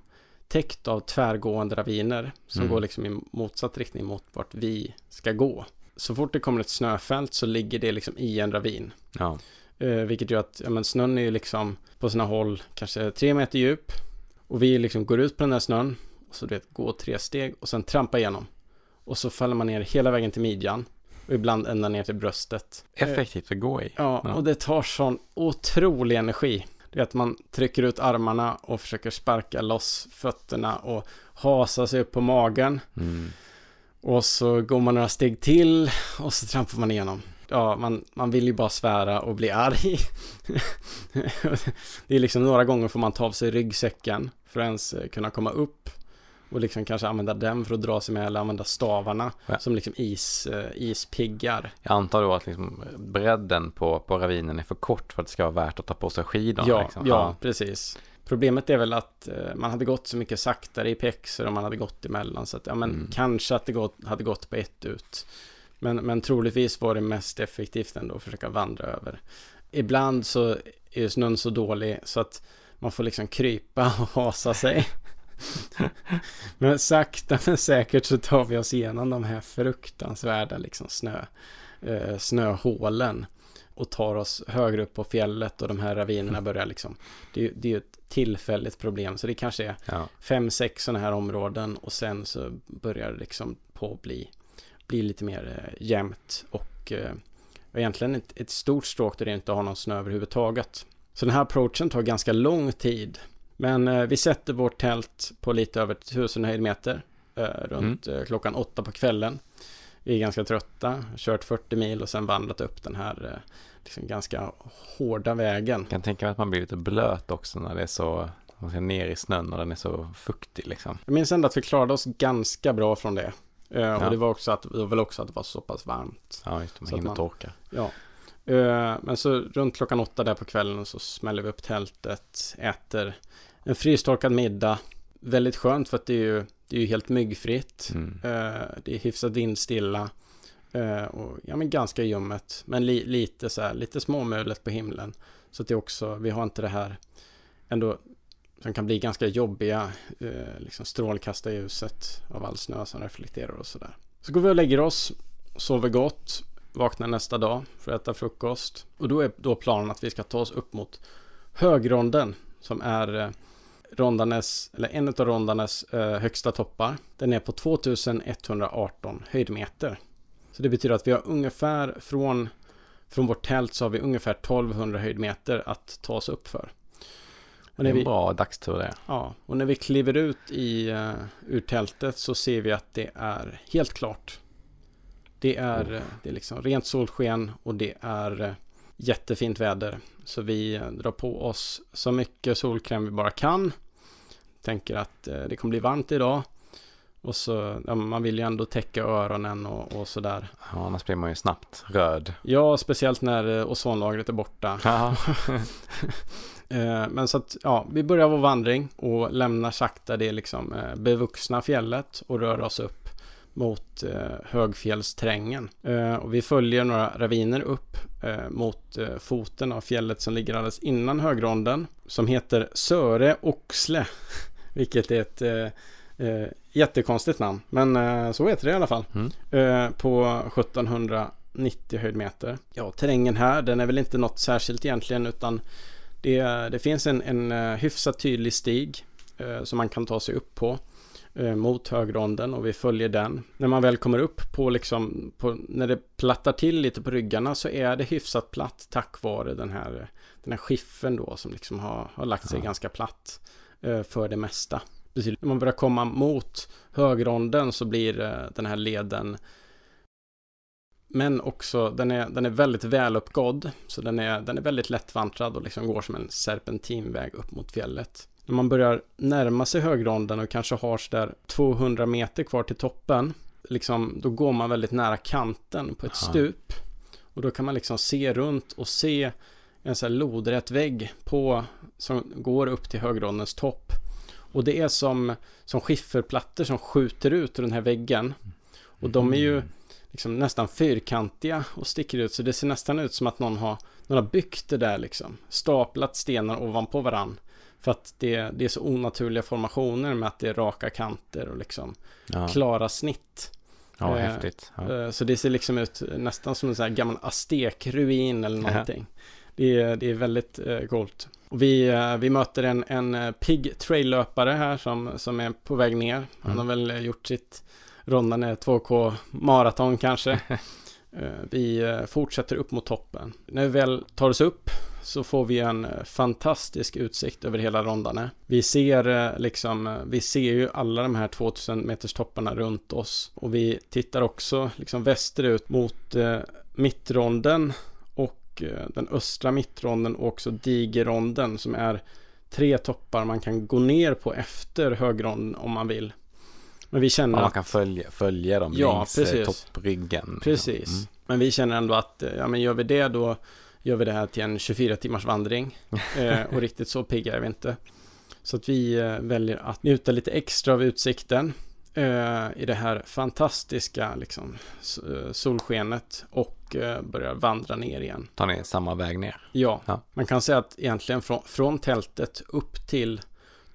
täckt av tvärgående raviner som Mm. går liksom i motsatt riktning mot vart vi ska gå. Så fort det kommer ett snöfält så ligger det liksom i en ravin. Ja. Eh, vilket gör att ja, men snön är ju liksom på sina håll kanske tre meter djup. Och vi liksom går ut på den här snön. Och så du vet, går tre steg och sen trampar igenom. Och så faller man ner hela vägen till midjan. Och ibland ända ner till bröstet. Effektivt att gå i. Ja, Ja. och det tar sån otrolig energi. Det är att man trycker ut armarna och försöker sparka loss fötterna och hasa sig upp på magen. Mm. Och så går man några steg till och så trampar man igenom. Ja, man, man vill ju bara svära och bli arg. [laughs] det är liksom några gånger får man ta av sig ryggsäcken för att ens kunna komma upp. Och liksom kanske använda den för att dra sig med eller använda stavarna Ja. som liksom is, eh, ispiggar. Jag antar då att liksom bredden på, på ravinen är för kort för att det ska vara värt att ta på sig skidorna. Ja, liksom. ja, precis. Problemet är väl att eh, man hade gått så mycket saktare i pexer och man hade gått emellan. Så att, ja, men Mm. kanske att det gått, hade gått på ett ut. Men, men troligtvis var det mest effektivt ändå att försöka vandra över. Ibland så är snön så dålig så att man får liksom krypa och [laughs] hasa sig. [laughs] men sakta men säkert så tar vi oss igenom de här fruktansvärda liksom snö, eh, snöhålen och tar oss högre upp på fjället och de här ravinerna börjar liksom det, är det är ju ett tillfälligt problem så det kanske är Ja. fem, sex sådana här områden och sen så börjar det liksom på att bli, bli lite mer eh, jämnt och eh, egentligen ett, ett stort stråk där det inte har någon snö överhuvudtaget. Så den här approachen tar ganska lång tid. Men eh, vi sätter vårt tält på lite över 1000 höjdmeter eh, runt eh, klockan åtta på kvällen. Vi är ganska trötta, kört 40 mil och sen vandrat upp den här liksom ganska hårda vägen. Jag kan tänka mig att man blir lite blöt också när det är så, man ska ner i snön och den är så fuktig liksom. Jag minns ändå att vi klarade oss ganska bra från det. Ja. Och det var också att det var väl också att det var så pass varmt. Ja, just det, man Så hinner man- torka. Ja. Eh, Men så runt klockan åtta där på kvällen så smäller vi upp tältet, äter en frystorkad middag. Väldigt skönt för att det är ju, det är ju helt myggfritt. Mm. Eh, Det är hyfsat vindstilla. eh, Och ja, men ganska ljummet. Men li, lite så här, lite småmulet på himlen. Så att det är också, vi har inte det här ändå som kan bli ganska jobbiga eh, liksom strålkastarljuset av all snö som reflekterar och sådär. Så går vi och lägger oss, sover gott, vaknar nästa dag för att äta frukost. Och då är då planen att vi ska ta oss upp mot Högronden som är eh, Rondanes, eller en av Rondanes eh, högsta toppar. Den är på 2118 höjdmeter. Så det betyder att vi har ungefär från, från vårt tält så har vi ungefär 1200 höjdmeter att ta oss upp för. Och Det är en vi, bra dagstur det. ja, och när vi kliver ut i, uh, ur tältet så ser vi att det är helt klart. Det är, det är liksom rent solsken och det är eh, jättefint väder. Så vi eh, drar på oss så mycket solkräm vi bara kan. Tänker att eh, det kommer bli varmt idag. Och så, ja, man vill ju ändå täcka öronen och, och sådär. Ja, annars blir man ju snabbt röd. Ja, speciellt när ozonlagret är borta. [laughs] [laughs] Men så att, ja, vi börjar vår vandring och lämnar sakta det liksom bevuxna fjället och rör oss upp mot eh, högfjällsträngen. Eh, och vi följer några raviner upp eh, mot eh, foten av fjället som ligger alldeles innan högronden som heter Söre Oxle. [laughs] Vilket är ett eh, eh, jättekonstigt namn, men eh, så heter det i alla fall. Mm. På 1790 höjdmeter. Ja, terrängen här, den är väl inte något särskilt egentligen utan det, det finns en, en hyfsat tydlig stig som man kan ta sig upp på eh, mot högronden och vi följer den. När man väl kommer upp på liksom, på, när det plattar till lite på ryggarna så är det hyfsat platt tack vare den här, den här skiffen då som liksom har, har lagt sig Ja. ganska platt eh, för det mesta. Precis, När man börjar komma mot högronden så blir eh, den här leden Men också, den är, den är väldigt väluppgådd. Så den är, den är väldigt lättvantrad och liksom går som en serpentinväg upp mot fjället. När man börjar närma sig högronden och kanske har sådär 200 meter kvar till toppen. Liksom, då går man väldigt nära kanten på ett Aha. stup. Och då kan man liksom se runt och se en sån här lodrätt vägg på, som går upp till högrondens topp. Och det är som, som skifferplattor som skjuter ut ur den här väggen. Och de är ju Mm. liksom nästan fyrkantiga och sticker ut. Så det ser nästan ut som att någon har, någon har byggt det där liksom. Staplat stenar ovanpå varann. För att det, det är så onaturliga formationer med att det är raka kanter och liksom Ja, klara snitt. ja eh, häftigt. Ja. Eh, Så det ser liksom ut nästan som en sån här gammal aztekruin eller någonting. Det är, det är väldigt eh, coolt. Och vi, eh, vi möter en, en eh, pigg traillöpare här som, som är på väg ner. Han Mm. har väl gjort sitt rondande 2K maraton kanske. [laughs] Eh, vi eh, fortsätter upp mot toppen. När vi väl tar oss upp så får vi en eh, fantastisk utsikt över hela Rondane. Vi ser liksom, vi ser ju alla de här 2000 meters topparna runt oss och vi tittar också liksom västerut mot eh, mittronden och eh, den östra mittronden och också digeronden som är tre toppar man kan gå ner på efter högronden om man vill. Men vi känner man att kan följa, följa dem Ja, längs eh, precis. toppryggen. liksom. Precis. Mm. Men vi känner ändå att, eh, ja men gör vi det då gör vi det här till en 24 timmars vandring. [laughs] eh, och riktigt så pigga är vi inte. Så att vi eh, väljer att njuta lite extra av utsikten eh, i det här fantastiska liksom, eh, solskenet och börjar vandra ner igen. Tar ni samma väg ner? Ja, Ja. man kan säga att egentligen från, från tältet upp till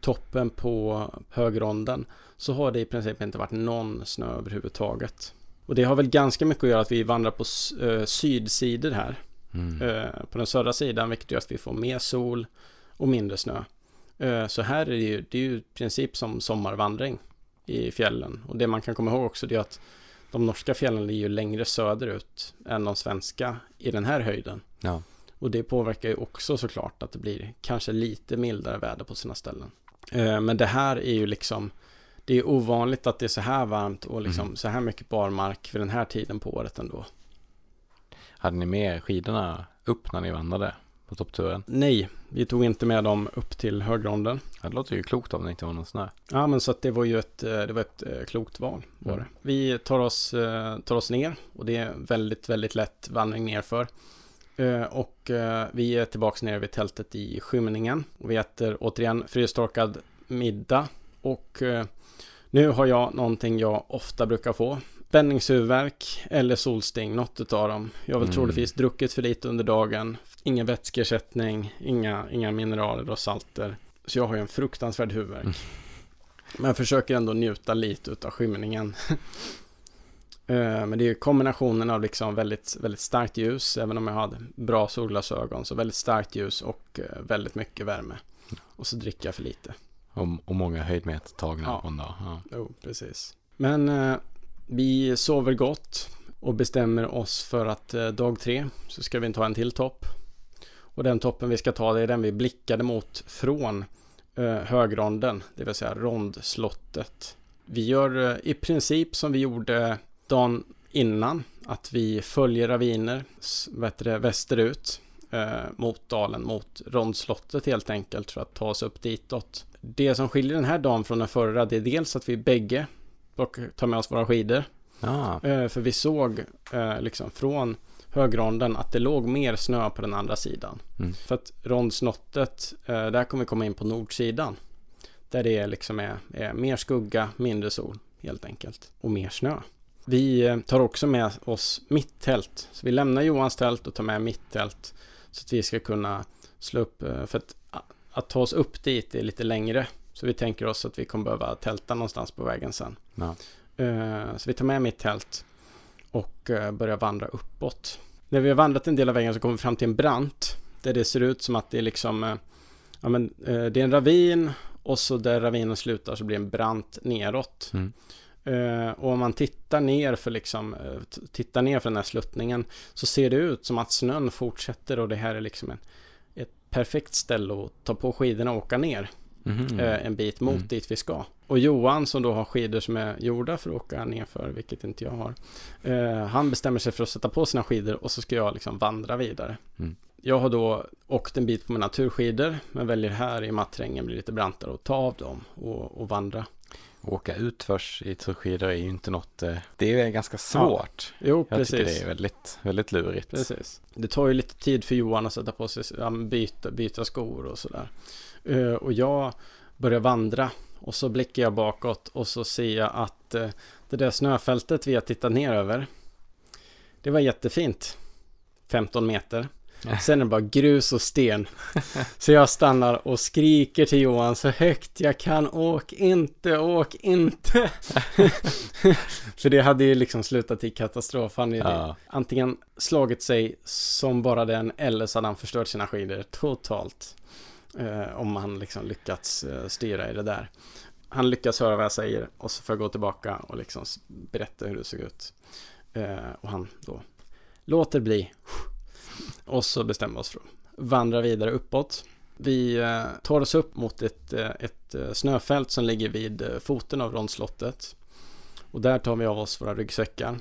toppen på högronden så har det i princip inte varit någon snö överhuvudtaget. Och det har väl ganska mycket att göra att vi vandrar på eh, sydsidor här. Mm. Eh, på den södra sidan, vilket gör att vi får mer sol och mindre snö. Eh, så här är det ju, det är ju i princip som sommarvandring i fjällen. Och det man kan komma ihåg också det är att de norska fjällen ligger ju längre söderut än de svenska i den här höjden. Ja. Och det påverkar ju också såklart att det blir kanske lite mildare väder på sina ställen. Eh, men det här är ju liksom det är ovanligt att det är så här varmt och liksom Mm. så här mycket barmark för den här tiden på året ändå. Hade ni med skidorna upp när ni vandrade på toppturen? Nej, vi tog inte med dem upp till högronden. Det låter ju klokt om det inte var någon snö. Ja, men så att det var ju ett, eh, det var ett eh, klokt val. Var Mm. Vi tar oss, tar oss ner och det är väldigt, väldigt lätt vandring nerför. Eh, Och eh, vi är tillbaka nere vid tältet i skymningen. Och vi äter återigen frystorkad middag. Och eh, nu har jag någonting jag ofta brukar få. Spänningshuvudvärk eller solsting, något utav dem. Jag har väl Mm. troligtvis druckit för lite under dagen. Ingen vätskeersättning, inga, inga mineraler och salter. Så jag har ju en fruktansvärd huvudvärk. Mm. Men jag försöker ändå njuta lite utav skymningen. [laughs] Eh, Men det är kombinationen av liksom väldigt, väldigt starkt ljus, även om jag hade bra solglasögon, så väldigt starkt ljus och eh, väldigt mycket värme. Och så dricker jag för lite. Och, och många höjdmeter tagna Ja. på en dag. Ja. Jo, precis. Men eh, vi sover gott och bestämmer oss för att eh, dag tre så ska vi ta en till topp. Och den toppen vi ska ta det är den vi blickade mot från eh, högronden, det vill säga rondslottet. Vi gör eh, i princip som vi gjorde dagen innan, att vi följer raviner det, västerut eh, mot dalen, mot rondslottet helt enkelt för att ta oss upp ditåt. Det som skiljer den här dagen från den förra, det är dels att vi bägge och tar med oss våra skidor. Ja, Eh, för vi såg eh, liksom från högronden att det låg mer snö på den andra sidan. Mm. För att rondsnottet, eh, där kommer vi komma in på nordsidan. Där det liksom är, är mer skugga, mindre sol helt enkelt. Och mer snö. Vi eh, tar också med oss mitt tält. Så vi lämnar Johans tält och tar med mitt tält. Så att vi ska kunna slå upp, eh, för att, att ta oss upp dit är lite längre. Så vi tänker oss att vi kommer behöva tälta någonstans på vägen sen. ja. Eh, Så vi tar med mitt tält och börjar vandra uppåt. När vi har vandrat en del av vägen så kommer vi fram till en brant där det ser ut som att det är liksom ja, men, det är en ravin och så där ravinen slutar så blir det en brant neråt. Mm. Eh, och om man tittar ner för liksom eh, tittar ner för den här sluttningen så ser det ut som att snön fortsätter och det här är liksom en, ett perfekt ställe att ta på skidorna och åka ner. Mhm. eh, en bit mot Mm. dit vi ska. Och Johan som då har skidor som är gjorda för att åka nerför, vilket inte jag har. Han bestämmer sig för att sätta på sina skidor och så ska jag liksom vandra vidare. Mm. Jag har då åkt en bit på mina turskidor, men väljer här i matterrängen blir lite brantare att ta av dem och, och vandra. Åka utförs i turskidor är ju inte något, eh, det är ganska svårt. Jo, Jag precis. tycker det är väldigt, väldigt lurigt. Precis. Det tar ju lite tid för Johan att sätta på sig, ja, byta, byta skor och sådär. Eh, och jag börjar vandra och så blickar jag bakåt och så ser jag att eh, det där snöfältet vi har tittat ner över, det var jättefint. 15 meter. Sen är det bara grus och sten. Så jag stannar och skriker till Johan så högt jag kan. Åk inte, åk inte. [laughs] För det hade ju liksom slutat i katastrof. Han hade Ja. antingen slagit sig som bara den eller så hade han förstört sina skidor totalt. Eh, om han liksom lyckats eh, styra i det där. Han lyckas höra vad jag säger och så får jag gå tillbaka och liksom berätta hur det såg ut. Eh, och han då låter bli. Och så bestämmer vi oss för att vandra vidare uppåt. Vi eh, tar oss upp mot ett, eh, ett eh, snöfält som ligger vid foten av rondslottet. Och där tar vi av oss våra ryggsäckar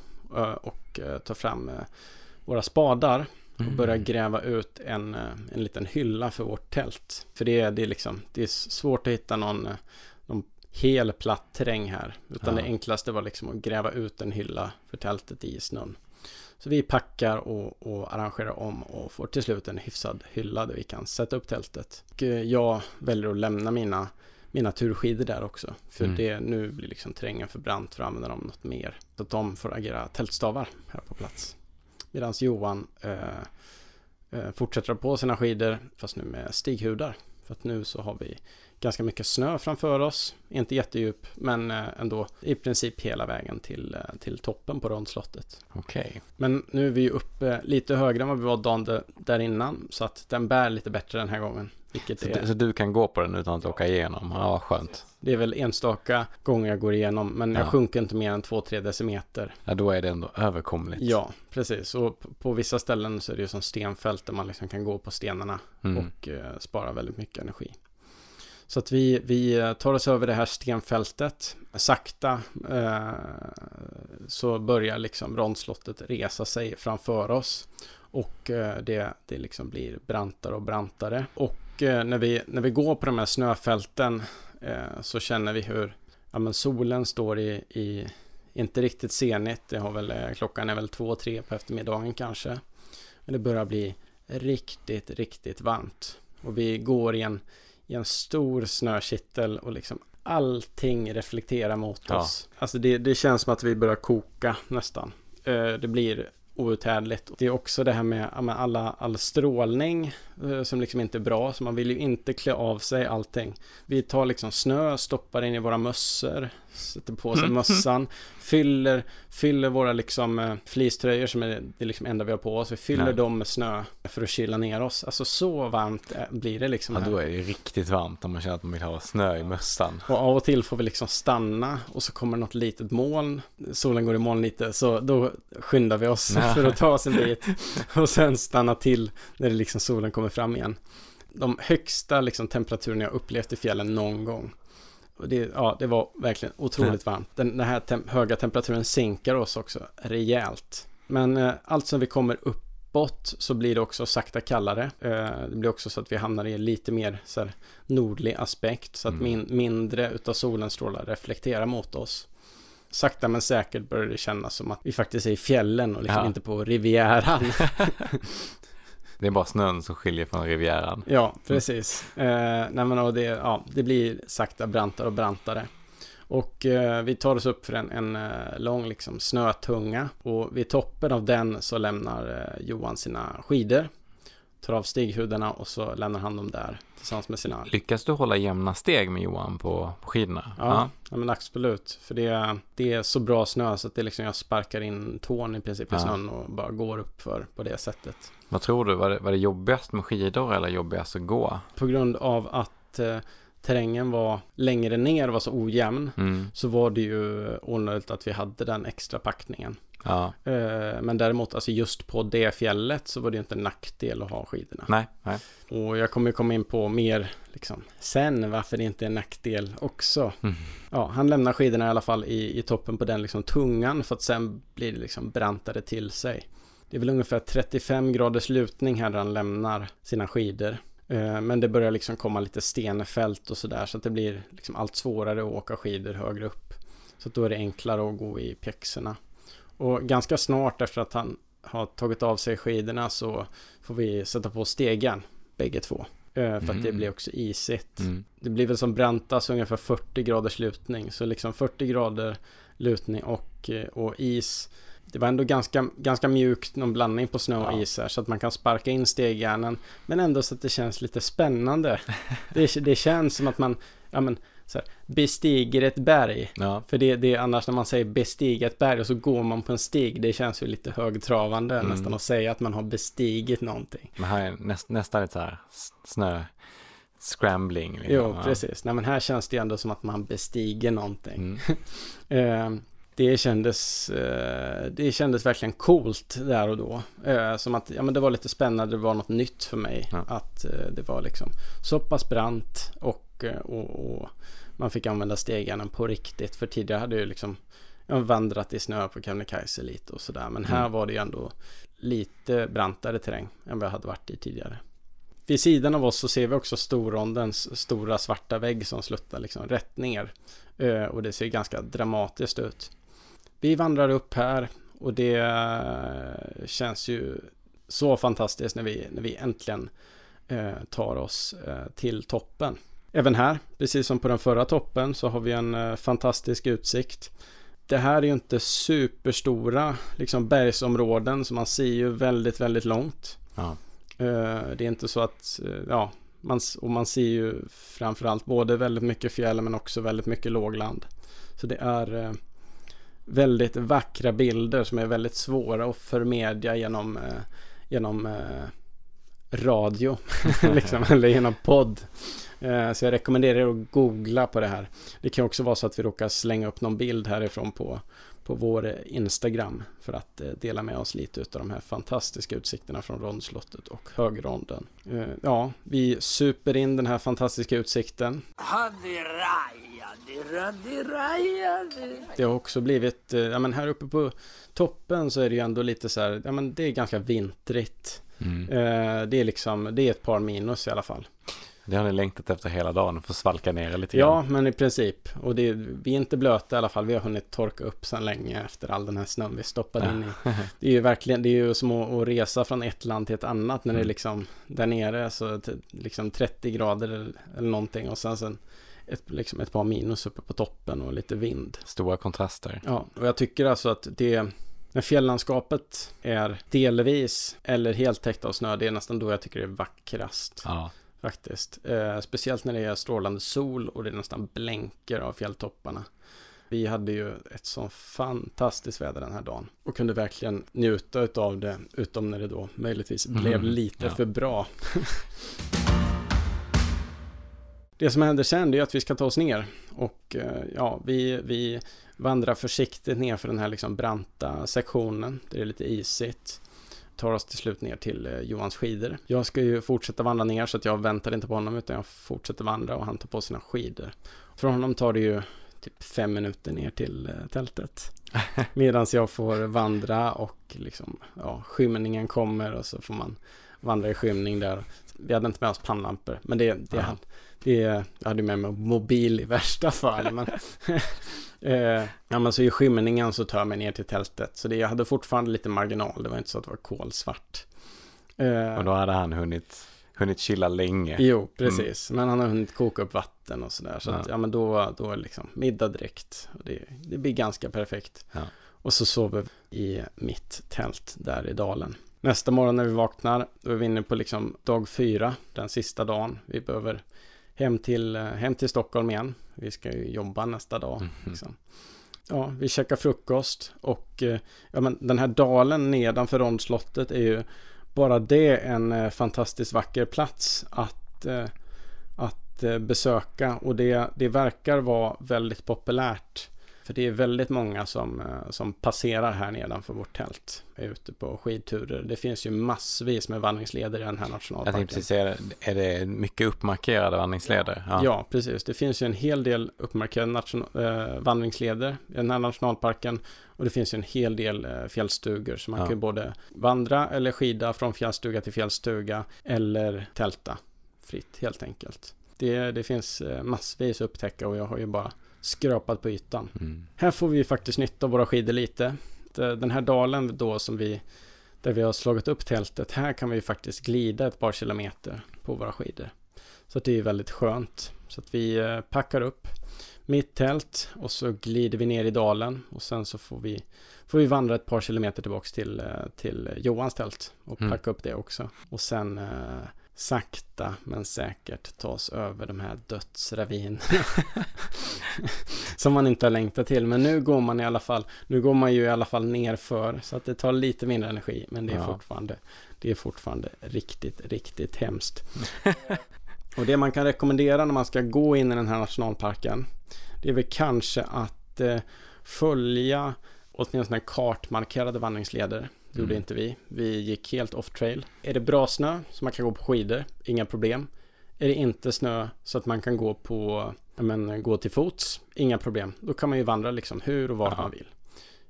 och tar fram våra spadar och Mm. börjar gräva ut en, en liten hylla för vårt tält. För det är, det är, liksom, det är svårt att hitta någon, någon hel platt terräng här. Utan Ja. det enklaste var liksom att gräva ut en hylla för tältet i snön. Så vi packar och, och arrangerar om och får till slut en hyfsad hylla där vi kan sätta upp tältet. Och eh, jag väljer att lämna mina, mina turskidor där också. För Mm. det, nu blir liksom terrängen för brant för att använda dem något mer. Så att de får agera tältstavar här på plats. Medan Johan eh, eh, fortsätter på sina skidor, fast nu med stighudar. För att nu så har vi ganska mycket snö framför oss. Inte jättedjup, men eh, ändå i princip hela vägen till, eh, till toppen på rondslottet. Okej. Men nu är vi ju uppe lite högre än vad vi var dagen där- innan. Så att den bär lite bättre den här gången. Så, är, du- så du kan gå på den utan att åka igenom? Ja, vad skönt. det är väl enstaka gånger jag går igenom. Men jag Ja. sjunker inte mer än 2-3 decimeter. Ja, då är det ändå överkomligt. Ja, precis. Och på, på vissa ställen så är det ju som stenfält där man liksom kan gå på stenarna Mm. och eh, spara väldigt mycket energi. Så att vi, vi tar oss över det här stenfältet. Sakta eh, så börjar liksom bronsslottet resa sig framför oss. Och eh, det, det liksom blir brantare och brantare. Och eh, när, vi, när vi går på de här snöfälten eh, så känner vi hur ja, men solen står i, i inte riktigt senigt. Det har väl, eh, klockan är väl två, tre på eftermiddagen kanske. Men det börjar bli riktigt, riktigt varmt. Och vi går i en, i en stor snökittel och liksom allting reflekterar mot Ja. oss. Alltså det, det känns som att vi börjar koka nästan. Eh, det blir outhärdligt. Det är också det här med alla, all strålning som liksom inte är bra. Så man vill ju inte klä av sig allting. Vi tar liksom snö, stoppar in i våra mössor, sätter på sig mössan, fyller, fyller våra liksom eh, fleecetröjor som är det liksom enda vi har på oss. Vi fyller Nej. dem med snö för att kyla ner oss. Alltså så varmt eh, blir det liksom Ja, här. då är det riktigt varmt om man känner att man vill ha snö i mössan. Och av och till får vi liksom stanna och så kommer något litet moln. Solen går i moln lite så då skyndar vi oss Nej. [laughs] för att ta oss en bit. Och sen stanna till när det liksom solen kommer fram igen. De högsta liksom temperaturerna jag upplevt i fjällen någon gång. Det, ja, det var verkligen otroligt varmt. Den, den här tem- höga temperaturen sänker oss också rejält. Men eh, allt som vi kommer uppåt så blir det också sakta kallare. Eh, det blir också så att vi hamnar i lite mer så här, nordlig aspekt. Så att Mm. min, mindre utav solens strålar reflekterar mot oss. Sakta men säkert börjar det kännas som att vi faktiskt är i fjällen och liksom Ja. inte på Rivieran. [laughs] [laughs] Det är bara snön som skiljer från Rivieran. Ja, precis. Eh, nej men och det, ja, det blir sakta brantare och brantare. Och eh, vi tar oss upp för en, en eh, lång liksom, snötunga. Och vid toppen av den så lämnar eh, Johan sina skidor. Tar av stighudarna och så lämnar han dem där tillsammans med sina... Lyckas du hålla jämna steg med Johan på, på skidorna? Ja, ja. men absolut. För det, det är så bra snö så att det liksom, jag sparkar in tån i princip i Ja. snön och bara går upp för på det sättet. Vad tror du, var det, var det jobbigast med skidor eller jobbigast att gå? På grund av att eh, terrängen var längre ner, var så ojämn. Mm. så var det ju onödigt att vi hade den extra packningen. Ja. Eh, men däremot, alltså just på det fjället så var det inte en nackdel att ha skidorna. Nej, nej. Och jag kommer komma in på mer liksom, sen varför det inte är en nackdel också. Mm. Ja, han lämnar skidorna i alla fall i, i toppen på den liksom tungan för att sen blir det liksom brantare till sig. Det är väl ungefär 35 graders lutning här där han lämnar sina skidor. Eh, Men det börjar liksom komma lite stenfält och sådär så att det blir liksom allt svårare att åka skidor högre upp. Så att då är det enklare att gå i pjäxorna. Och ganska snart efter att han har tagit av sig skidorna så får vi sätta på stegen bägge två. Eh, För att det Mm. blir också isigt. Mm. Det blir väl som brantast ungefär 40 graders lutning. Så liksom 40 grader lutning och, eh, och is. Det var ändå ganska, ganska mjukt, någon blandning på snö och Ja. is här. Så att man kan sparka in stegjärnen. Men ändå så att det känns lite spännande. det, det känns som att man ja, men, så här, bestiger ett berg. Ja, För det, det är annars när man säger bestiga ett berg och så går man på en stig. Det känns ju lite högtravande Mm. nästan att säga att man har bestigit någonting. men här är näst, nästan lite så här snö scrambling. Liksom. Jo, precis. Nej, men här känns det ändå som att man bestiger någonting. Mm. [laughs] Eh, det kändes, eh, det kändes verkligen coolt där och då. Eh, som att ja, men det var lite spännande, det var något nytt för mig. Ja. Att eh, det var liksom så pass brant och, och, och man fick använda stegarna på riktigt. För tidigare hade jag liksom jag vandrat i snö på Kebnekaise lite och sådär. Men här Mm. var det ju ändå lite brantare terräng än vad jag hade varit i tidigare. Vid sidan av oss så ser vi också Storrondens stora svarta vägg som sluttar liksom rätt ner. Och det ser ganska dramatiskt ut. Vi vandrar upp här och det eh, känns ju så fantastiskt när vi, när vi äntligen eh, tar oss eh, till toppen. Även här, precis som på den förra toppen, så har vi en eh, fantastisk utsikt. Det här är ju inte superstora liksom bergsområden så man ser ju väldigt, väldigt långt. Ja. Eh, Det är inte så att, eh, ja, man, och man ser ju framförallt både väldigt mycket fjäll men också väldigt mycket lågland. Så det är väldigt vackra bilder som är väldigt svåra att förmedla genom, eh, genom eh, radio, [laughs] liksom, [laughs] eller genom podd. Eh, Så jag rekommenderar er att googla på det här. Det kan också vara så att vi råkar slänga upp någon bild härifrån på, på vår eh, Instagram för att eh, dela med oss lite av de här fantastiska utsikterna från Rondslottet och Högronden. Eh, Ja, vi super in den här fantastiska utsikten. Det har också blivit, ja men här uppe på toppen så är det ju ändå lite så här, ja men det är ganska vintrigt. Mm. Det är liksom, det är ett par minus i alla fall. Det har ni längtat efter hela dagen, för att svalka ner er lite Ja, grann. men i princip. Och det, vi är inte blöta i alla fall. Vi har hunnit torka upp sedan länge efter all den här snön vi stoppade in i. [laughs] Det är ju verkligen, det är ju som att, resa från ett land till ett annat när det är Mm. liksom där nere så liksom 30 grader eller, eller någonting och sen, sen ett, liksom ett par minus uppe på toppen och lite vind. Stora kontraster. Ja, och jag tycker alltså att det när fjälllandskapet är delvis eller helt täckt av snö, det är nästan då jag tycker det är vackrast Ja. Faktiskt. Eh, speciellt när det är strålande sol och det nästan blänker av fjälltopparna. Vi hade ju ett så fantastiskt väder den här dagen och kunde verkligen njuta av det, utom när det då möjligtvis Mhm, blev lite ja. för bra. [laughs] det som händer sen är att vi ska ta oss ner och eh, ja, vi, vi vandrar försiktigt ner för den här liksom branta sektionen. Det är lite isigt tar oss till slut ner till eh, Johans skidor. Jag ska ju fortsätta vandra ner så att jag väntar inte på honom utan jag fortsätter vandra och han tar på sina skidor. För honom tar det ju typ fem minuter ner till eh, tältet. [laughs] Medan jag får vandra och liksom, ja, skymningen kommer och så får man vandra i skymning där. Vi hade inte med oss pannlampor, men det, det, Ja. det jag hade med mig mobil i värsta fall. Men, [laughs] [laughs] eh, ja, men så i skymningen så tar jag mig ner till tältet. Så det, jag hade fortfarande lite marginal, det var inte så att det var kolsvart. Eh, Och då hade han hunnit, hunnit chilla länge. Jo, precis. Men han har hunnit koka upp vatten och sådär. Så Ja. att, ja, men då, då är liksom middag direkt. Och det, det blir ganska perfekt. Ja. Och så sover vi i mitt tält där i dalen. Nästa morgon när vi vaknar, då är vi inne på liksom dag fyra, den sista dagen. Vi behöver hem till, eh, hem till Stockholm igen. Vi ska ju jobba nästa dag. Mhm. Liksom. Ja, vi käkar frukost och eh, ja, men den här dalen nedanför Rondslottet är ju bara det en eh, fantastiskt vacker plats att, att besöka och det, det verkar vara väldigt populärt För det är väldigt många som, eh, som passerar här nedanför vårt tält. Är ute på skidturer. Det finns ju massvis med vandringsleder i den här nationalparken. Jag tänkte precis säga, är det mycket uppmarkerade vandringsleder? Ja. ja. precis. Det finns ju en hel del uppmarkerade nation- äh, vandringsleder i den här nationalparken. Och det finns ju en hel del äh, fjällstugor. Så man ja. kan ju både vandra eller skida från fjällstuga till fjällstuga. Eller tälta fritt helt enkelt. Det, det finns massvis att upptäcka och jag har ju bara skrapat på ytan. Mm. Här får vi faktiskt nytta av våra skidor lite. Den här dalen då som vi där vi har slagit upp tältet. Här kan vi faktiskt glida ett par kilometer på våra skidor. Så det är väldigt skönt. Så att vi eh, packar upp mitt tält och så glider vi ner i dalen och sen så får vi, får vi vandra ett par kilometer tillbaks till, eh, till Johans tält och mm. packa upp det också. Och sen eh, sakta men säkert ta oss över de här dödsravinerna. [laughs] som man inte har längtat till. Men nu går man i alla fall, nu går man ju i alla fall nerför. Så att det tar lite mindre energi. Men det är ja. fortfarande, det är fortfarande riktigt, riktigt hemskt. [laughs] Och det man kan rekommendera när man ska gå in i den här nationalparken. Det är väl kanske att eh, följa åtminstone kartmarkerade vandringsleder. Det gjorde mm. inte vi. Vi gick helt off trail. Är det bra snö så man kan gå på skidor, inga problem. Är det inte snö så att man kan gå på, men, gå till fots, inga problem. Då kan man ju vandra liksom hur och var man vill.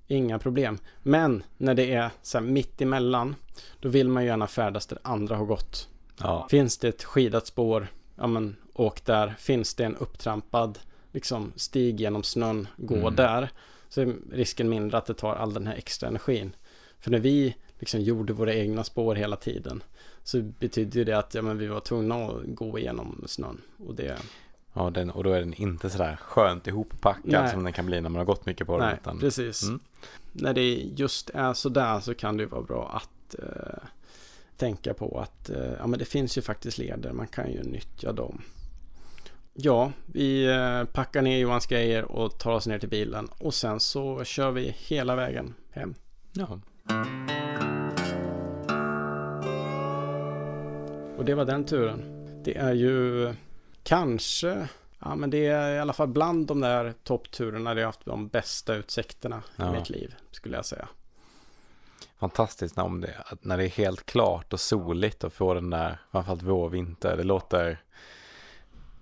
Inga problem. Men när det är så här mitt emellan, då vill man ju gärna färdas där andra har gått. Ja. Finns det ett skidat spår, ja men åk där. Finns det en upptrampad liksom, stig genom snön, gå mm. där. Så är risken mindre att det tar all den här extra energin. För när vi liksom gjorde våra egna spår hela tiden så betydde det att ja, men vi var tvungna att gå igenom snön. Och det... Ja, den, och då är den inte sådär skönt ihoppackad Nej. som den kan bli när man har gått mycket på den. Nej, utan... precis. Mm. När det just är sådär så kan det vara bra att eh, tänka på att eh, ja, men det finns ju faktiskt leder. Man kan ju nyttja dem. Ja, vi eh, packar ner Johans grejer och tar oss ner till bilen och sen så kör vi hela vägen hem. Ja. Och det var den turen. Det är ju kanske, ja men det är i alla fall bland de där toppturerna där jag haft de bästa utsikterna ja. i mitt liv, skulle jag säga. Fantastiskt när, det, när det är helt klart och soligt och få den där, framförallt vår, vinter. Det låter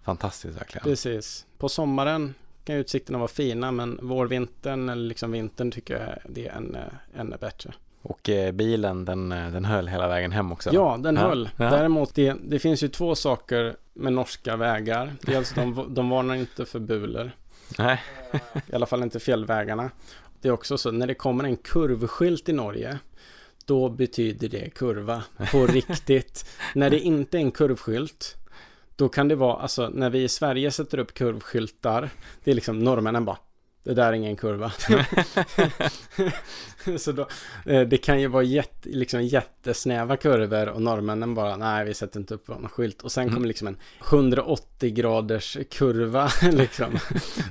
fantastiskt verkligen. Precis. På sommaren kan utsikterna vara fina men vårvintern eller liksom vintern tycker jag det är ännu, ännu bättre. Och eh, bilen den, eh, den höll hela vägen hem också? Ja, den ja. höll. Ja. Däremot det, det finns ju två saker med norska vägar. Dels de, [laughs] de varnar inte för buler. Nej. I alla fall inte fjällvägarna. Det är också så när det kommer en kurvskylt i Norge då betyder det kurva på [laughs] riktigt. när det inte är en kurvskylt då kan det vara, alltså när vi i Sverige sätter upp kurvskyltar, det är liksom norrmännen bara, det där är ingen kurva. [laughs] så då, eh, det kan ju vara jätte, liksom jättesnäva kurvor och norrmännen bara, nej vi sätter inte upp någon skylt. Och sen mm. kommer liksom en 180 graders kurva, [laughs] liksom.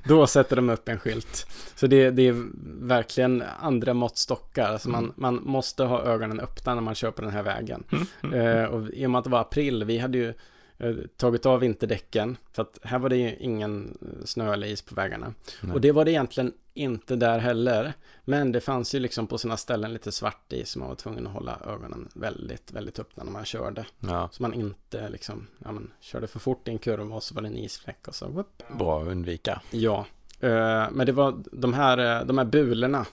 Då sätter de upp en skylt. Så det, det är verkligen andra måttstockar. Alltså man, mm. man måste ha ögonen öppna när man på den här vägen. Mm. Uh, och i och med att det var april, vi hade ju tagit av vinterdäcken. För att här var det ju ingen eh, snö eller is på vägarna. Nej. Och det var det egentligen inte där heller. Men det fanns ju liksom på sina ställen lite svart is. Så man var tvungen att hålla ögonen väldigt, väldigt öppna när man körde. Ja. Så man inte liksom, ja men, körde för fort i en kurva och så var det en isfläck och så whoop. Bra att undvika. Ja. Uh, men det var de här, de här bulorna.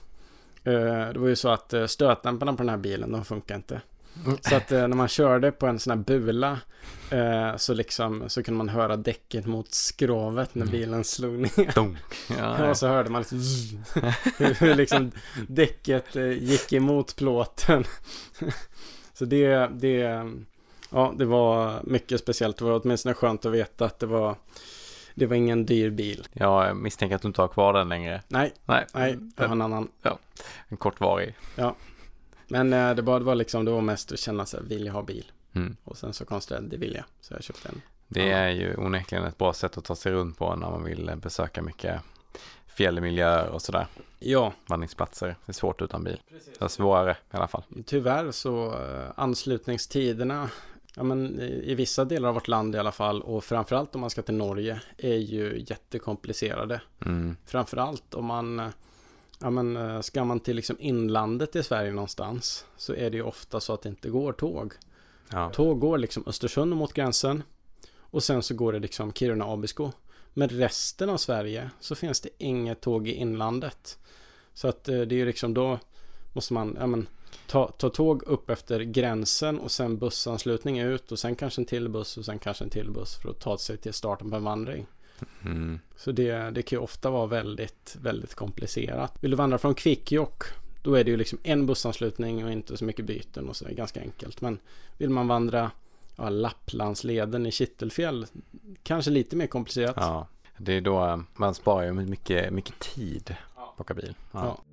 Det var ju så att stötdämparna på den här bilen, de funkar inte. Så att eh, när man körde på en sån här bula eh, så liksom så kunde man höra däcket mot skrovet när mm. bilen slog ner. Dunk. [laughs] Ja, och så hörde man liksom, [laughs] hur liksom däcket eh, gick emot plåten. [laughs] så det, det, ja, det var mycket speciellt. Det var åtminstone skönt att veta att det var det var ingen dyr bil. Jag misstänker att du inte har kvar den längre. Nej, nej, nej jag har en annan. Ja, en kortvarig. Ja, men eh, det, var, det var liksom, det var mest att känna sig, vill jag ha bil? Mm. Och sen så konstaterade det vill jag, så jag köpte en. Det är ju onekligen ett bra sätt att ta sig runt på när man vill eh, besöka mycket fjällmiljöer och sådär. Ja. Vandringsplatser. Det är svårt utan bil. Precis. Det är svårare i alla fall. Tyvärr så uh, anslutningstiderna ja, men i vissa delar av vårt land i alla fall och framförallt om man ska till Norge är ju jättekomplicerade. Mm. Framförallt om man Ja men ska man till liksom inlandet i Sverige någonstans så är det ju ofta så att det inte går tåg. Ja. Tåg går liksom Östersund mot gränsen och sen så går det liksom Kiruna-Abisko. Men resten av Sverige så finns det inget tåg i inlandet. Så att det är ju liksom då måste man ja, men, ta, ta tåg upp efter gränsen och sen bussanslutning ut och sen kanske en till buss och sen kanske en till buss för att ta sig till starten på en vandring. Mm. Så det, det kan ju ofta vara väldigt, väldigt komplicerat. Vill du vandra från Kvikkjokk då är det ju liksom en bussanslutning och inte så mycket byten och så är ganska enkelt. Men vill man vandra ja, Lapplandsleden i Kittelfjäll kanske lite mer komplicerat. Ja, det är då eh, man sparar ju mycket, mycket tid på att åka bil. Ja. Ja.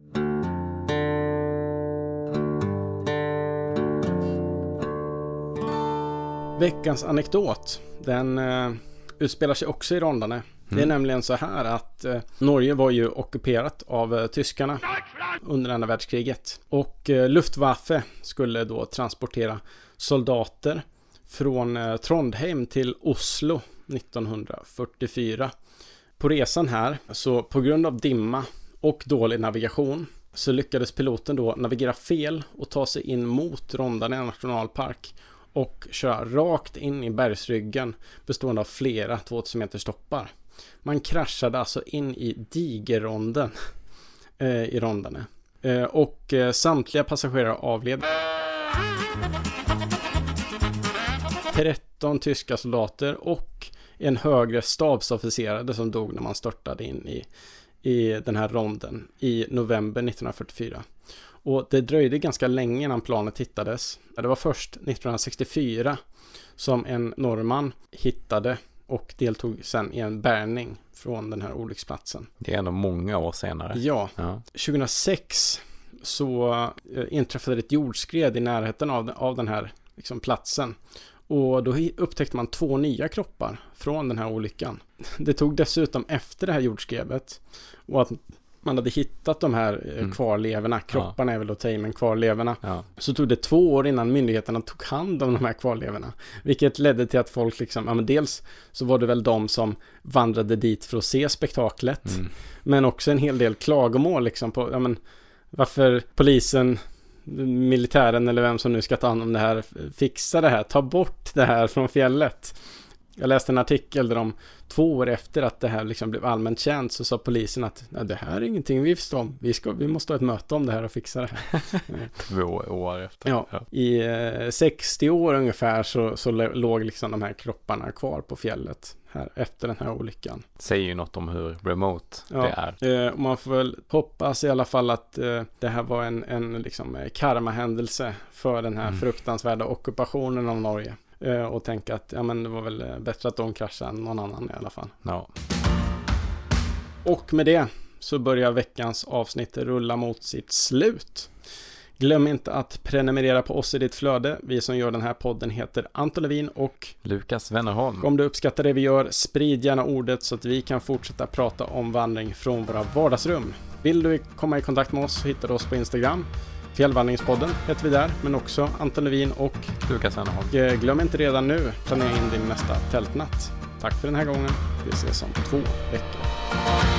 Veckans anekdot, den eh, utspelar sig också i Rondane. Det är Mm. nämligen så här att eh, Norge var ju ockuperat av eh, tyskarna under andra världskriget. Och eh, Luftwaffe skulle då transportera soldater från eh, Trondheim till Oslo 1944. På resan här, så på grund av dimma och dålig navigation så lyckades piloten då navigera fel och ta sig in mot Rondane nationalpark och köra rakt in i bergsryggen bestående av flera 2000 meters toppar. Man kraschade alltså in i Digerronden eh, i rondarna. Eh, och eh, samtliga passagerare avled. 13 tyska soldater och en högre stabsofficerare som dog när man störtade in i, i den här ronden i november 1944. Och det dröjde ganska länge innan planet hittades. Det var först 1964 som en norrman hittade och deltog sen i en bärgning från den här olycksplatsen. Det är ändå många år senare. Ja, Ja. 2006 så eh, inträffade ett jordskred i närheten av, av den här liksom, platsen. Och då upptäckte man två nya kroppar från den här olyckan. Det tog dessutom efter det här jordskredet och att man hade hittat de här eh, Mm. kvarlevorna, kropparna är väl att ta i, men kvarlevorna. Ja. Så tog det två år innan myndigheterna tog hand om de här kvarlevorna. Vilket ledde till att folk liksom, ja men dels så var det väl de som vandrade dit för att se spektaklet. Mm. Men också en hel del klagomål liksom på, ja men varför polisen, militären eller vem som nu ska ta hand om det här, fixa det här, ta bort det här från fjället. Jag läste en artikel där de två år efter att det här liksom blev allmänt känt så sa polisen att "Nej, det här är ingenting vi förstår om. Vi, ska, vi måste ha ett möte om det här och fixa det här. [laughs] Två år efter. Ja, i eh, 60 år ungefär så, så lå- låg liksom de här kropparna kvar på fjället här efter den här olyckan. Säger ju något om hur remote Ja. det är. Eh, man får väl hoppas i alla fall att eh, det här var en, en liksom, karmahändelse för den här Mm. fruktansvärda ockupationen av Norge. Eh, och tänka att ja, men det var väl eh, bättre att de kraschade än någon annan i alla fall. Ja. Och med det så börjar veckans avsnitt rulla mot sitt slut. Glöm inte att prenumerera på oss i ditt flöde. Vi som gör den här podden heter Anton Levin och Lukas Wennerholm. om du uppskattar det vi gör, sprid gärna ordet så att vi kan fortsätta prata om vandring från våra vardagsrum. Vill du komma i kontakt med oss så hittar du oss på Instagram. Fjällvandringspodden heter vi där, men också Anton Levin och Lukas Wennerholm. och, eh, glöm inte redan nu planera in din nästa tältnatt. Tack för den här gången. Vi ses om två veckor.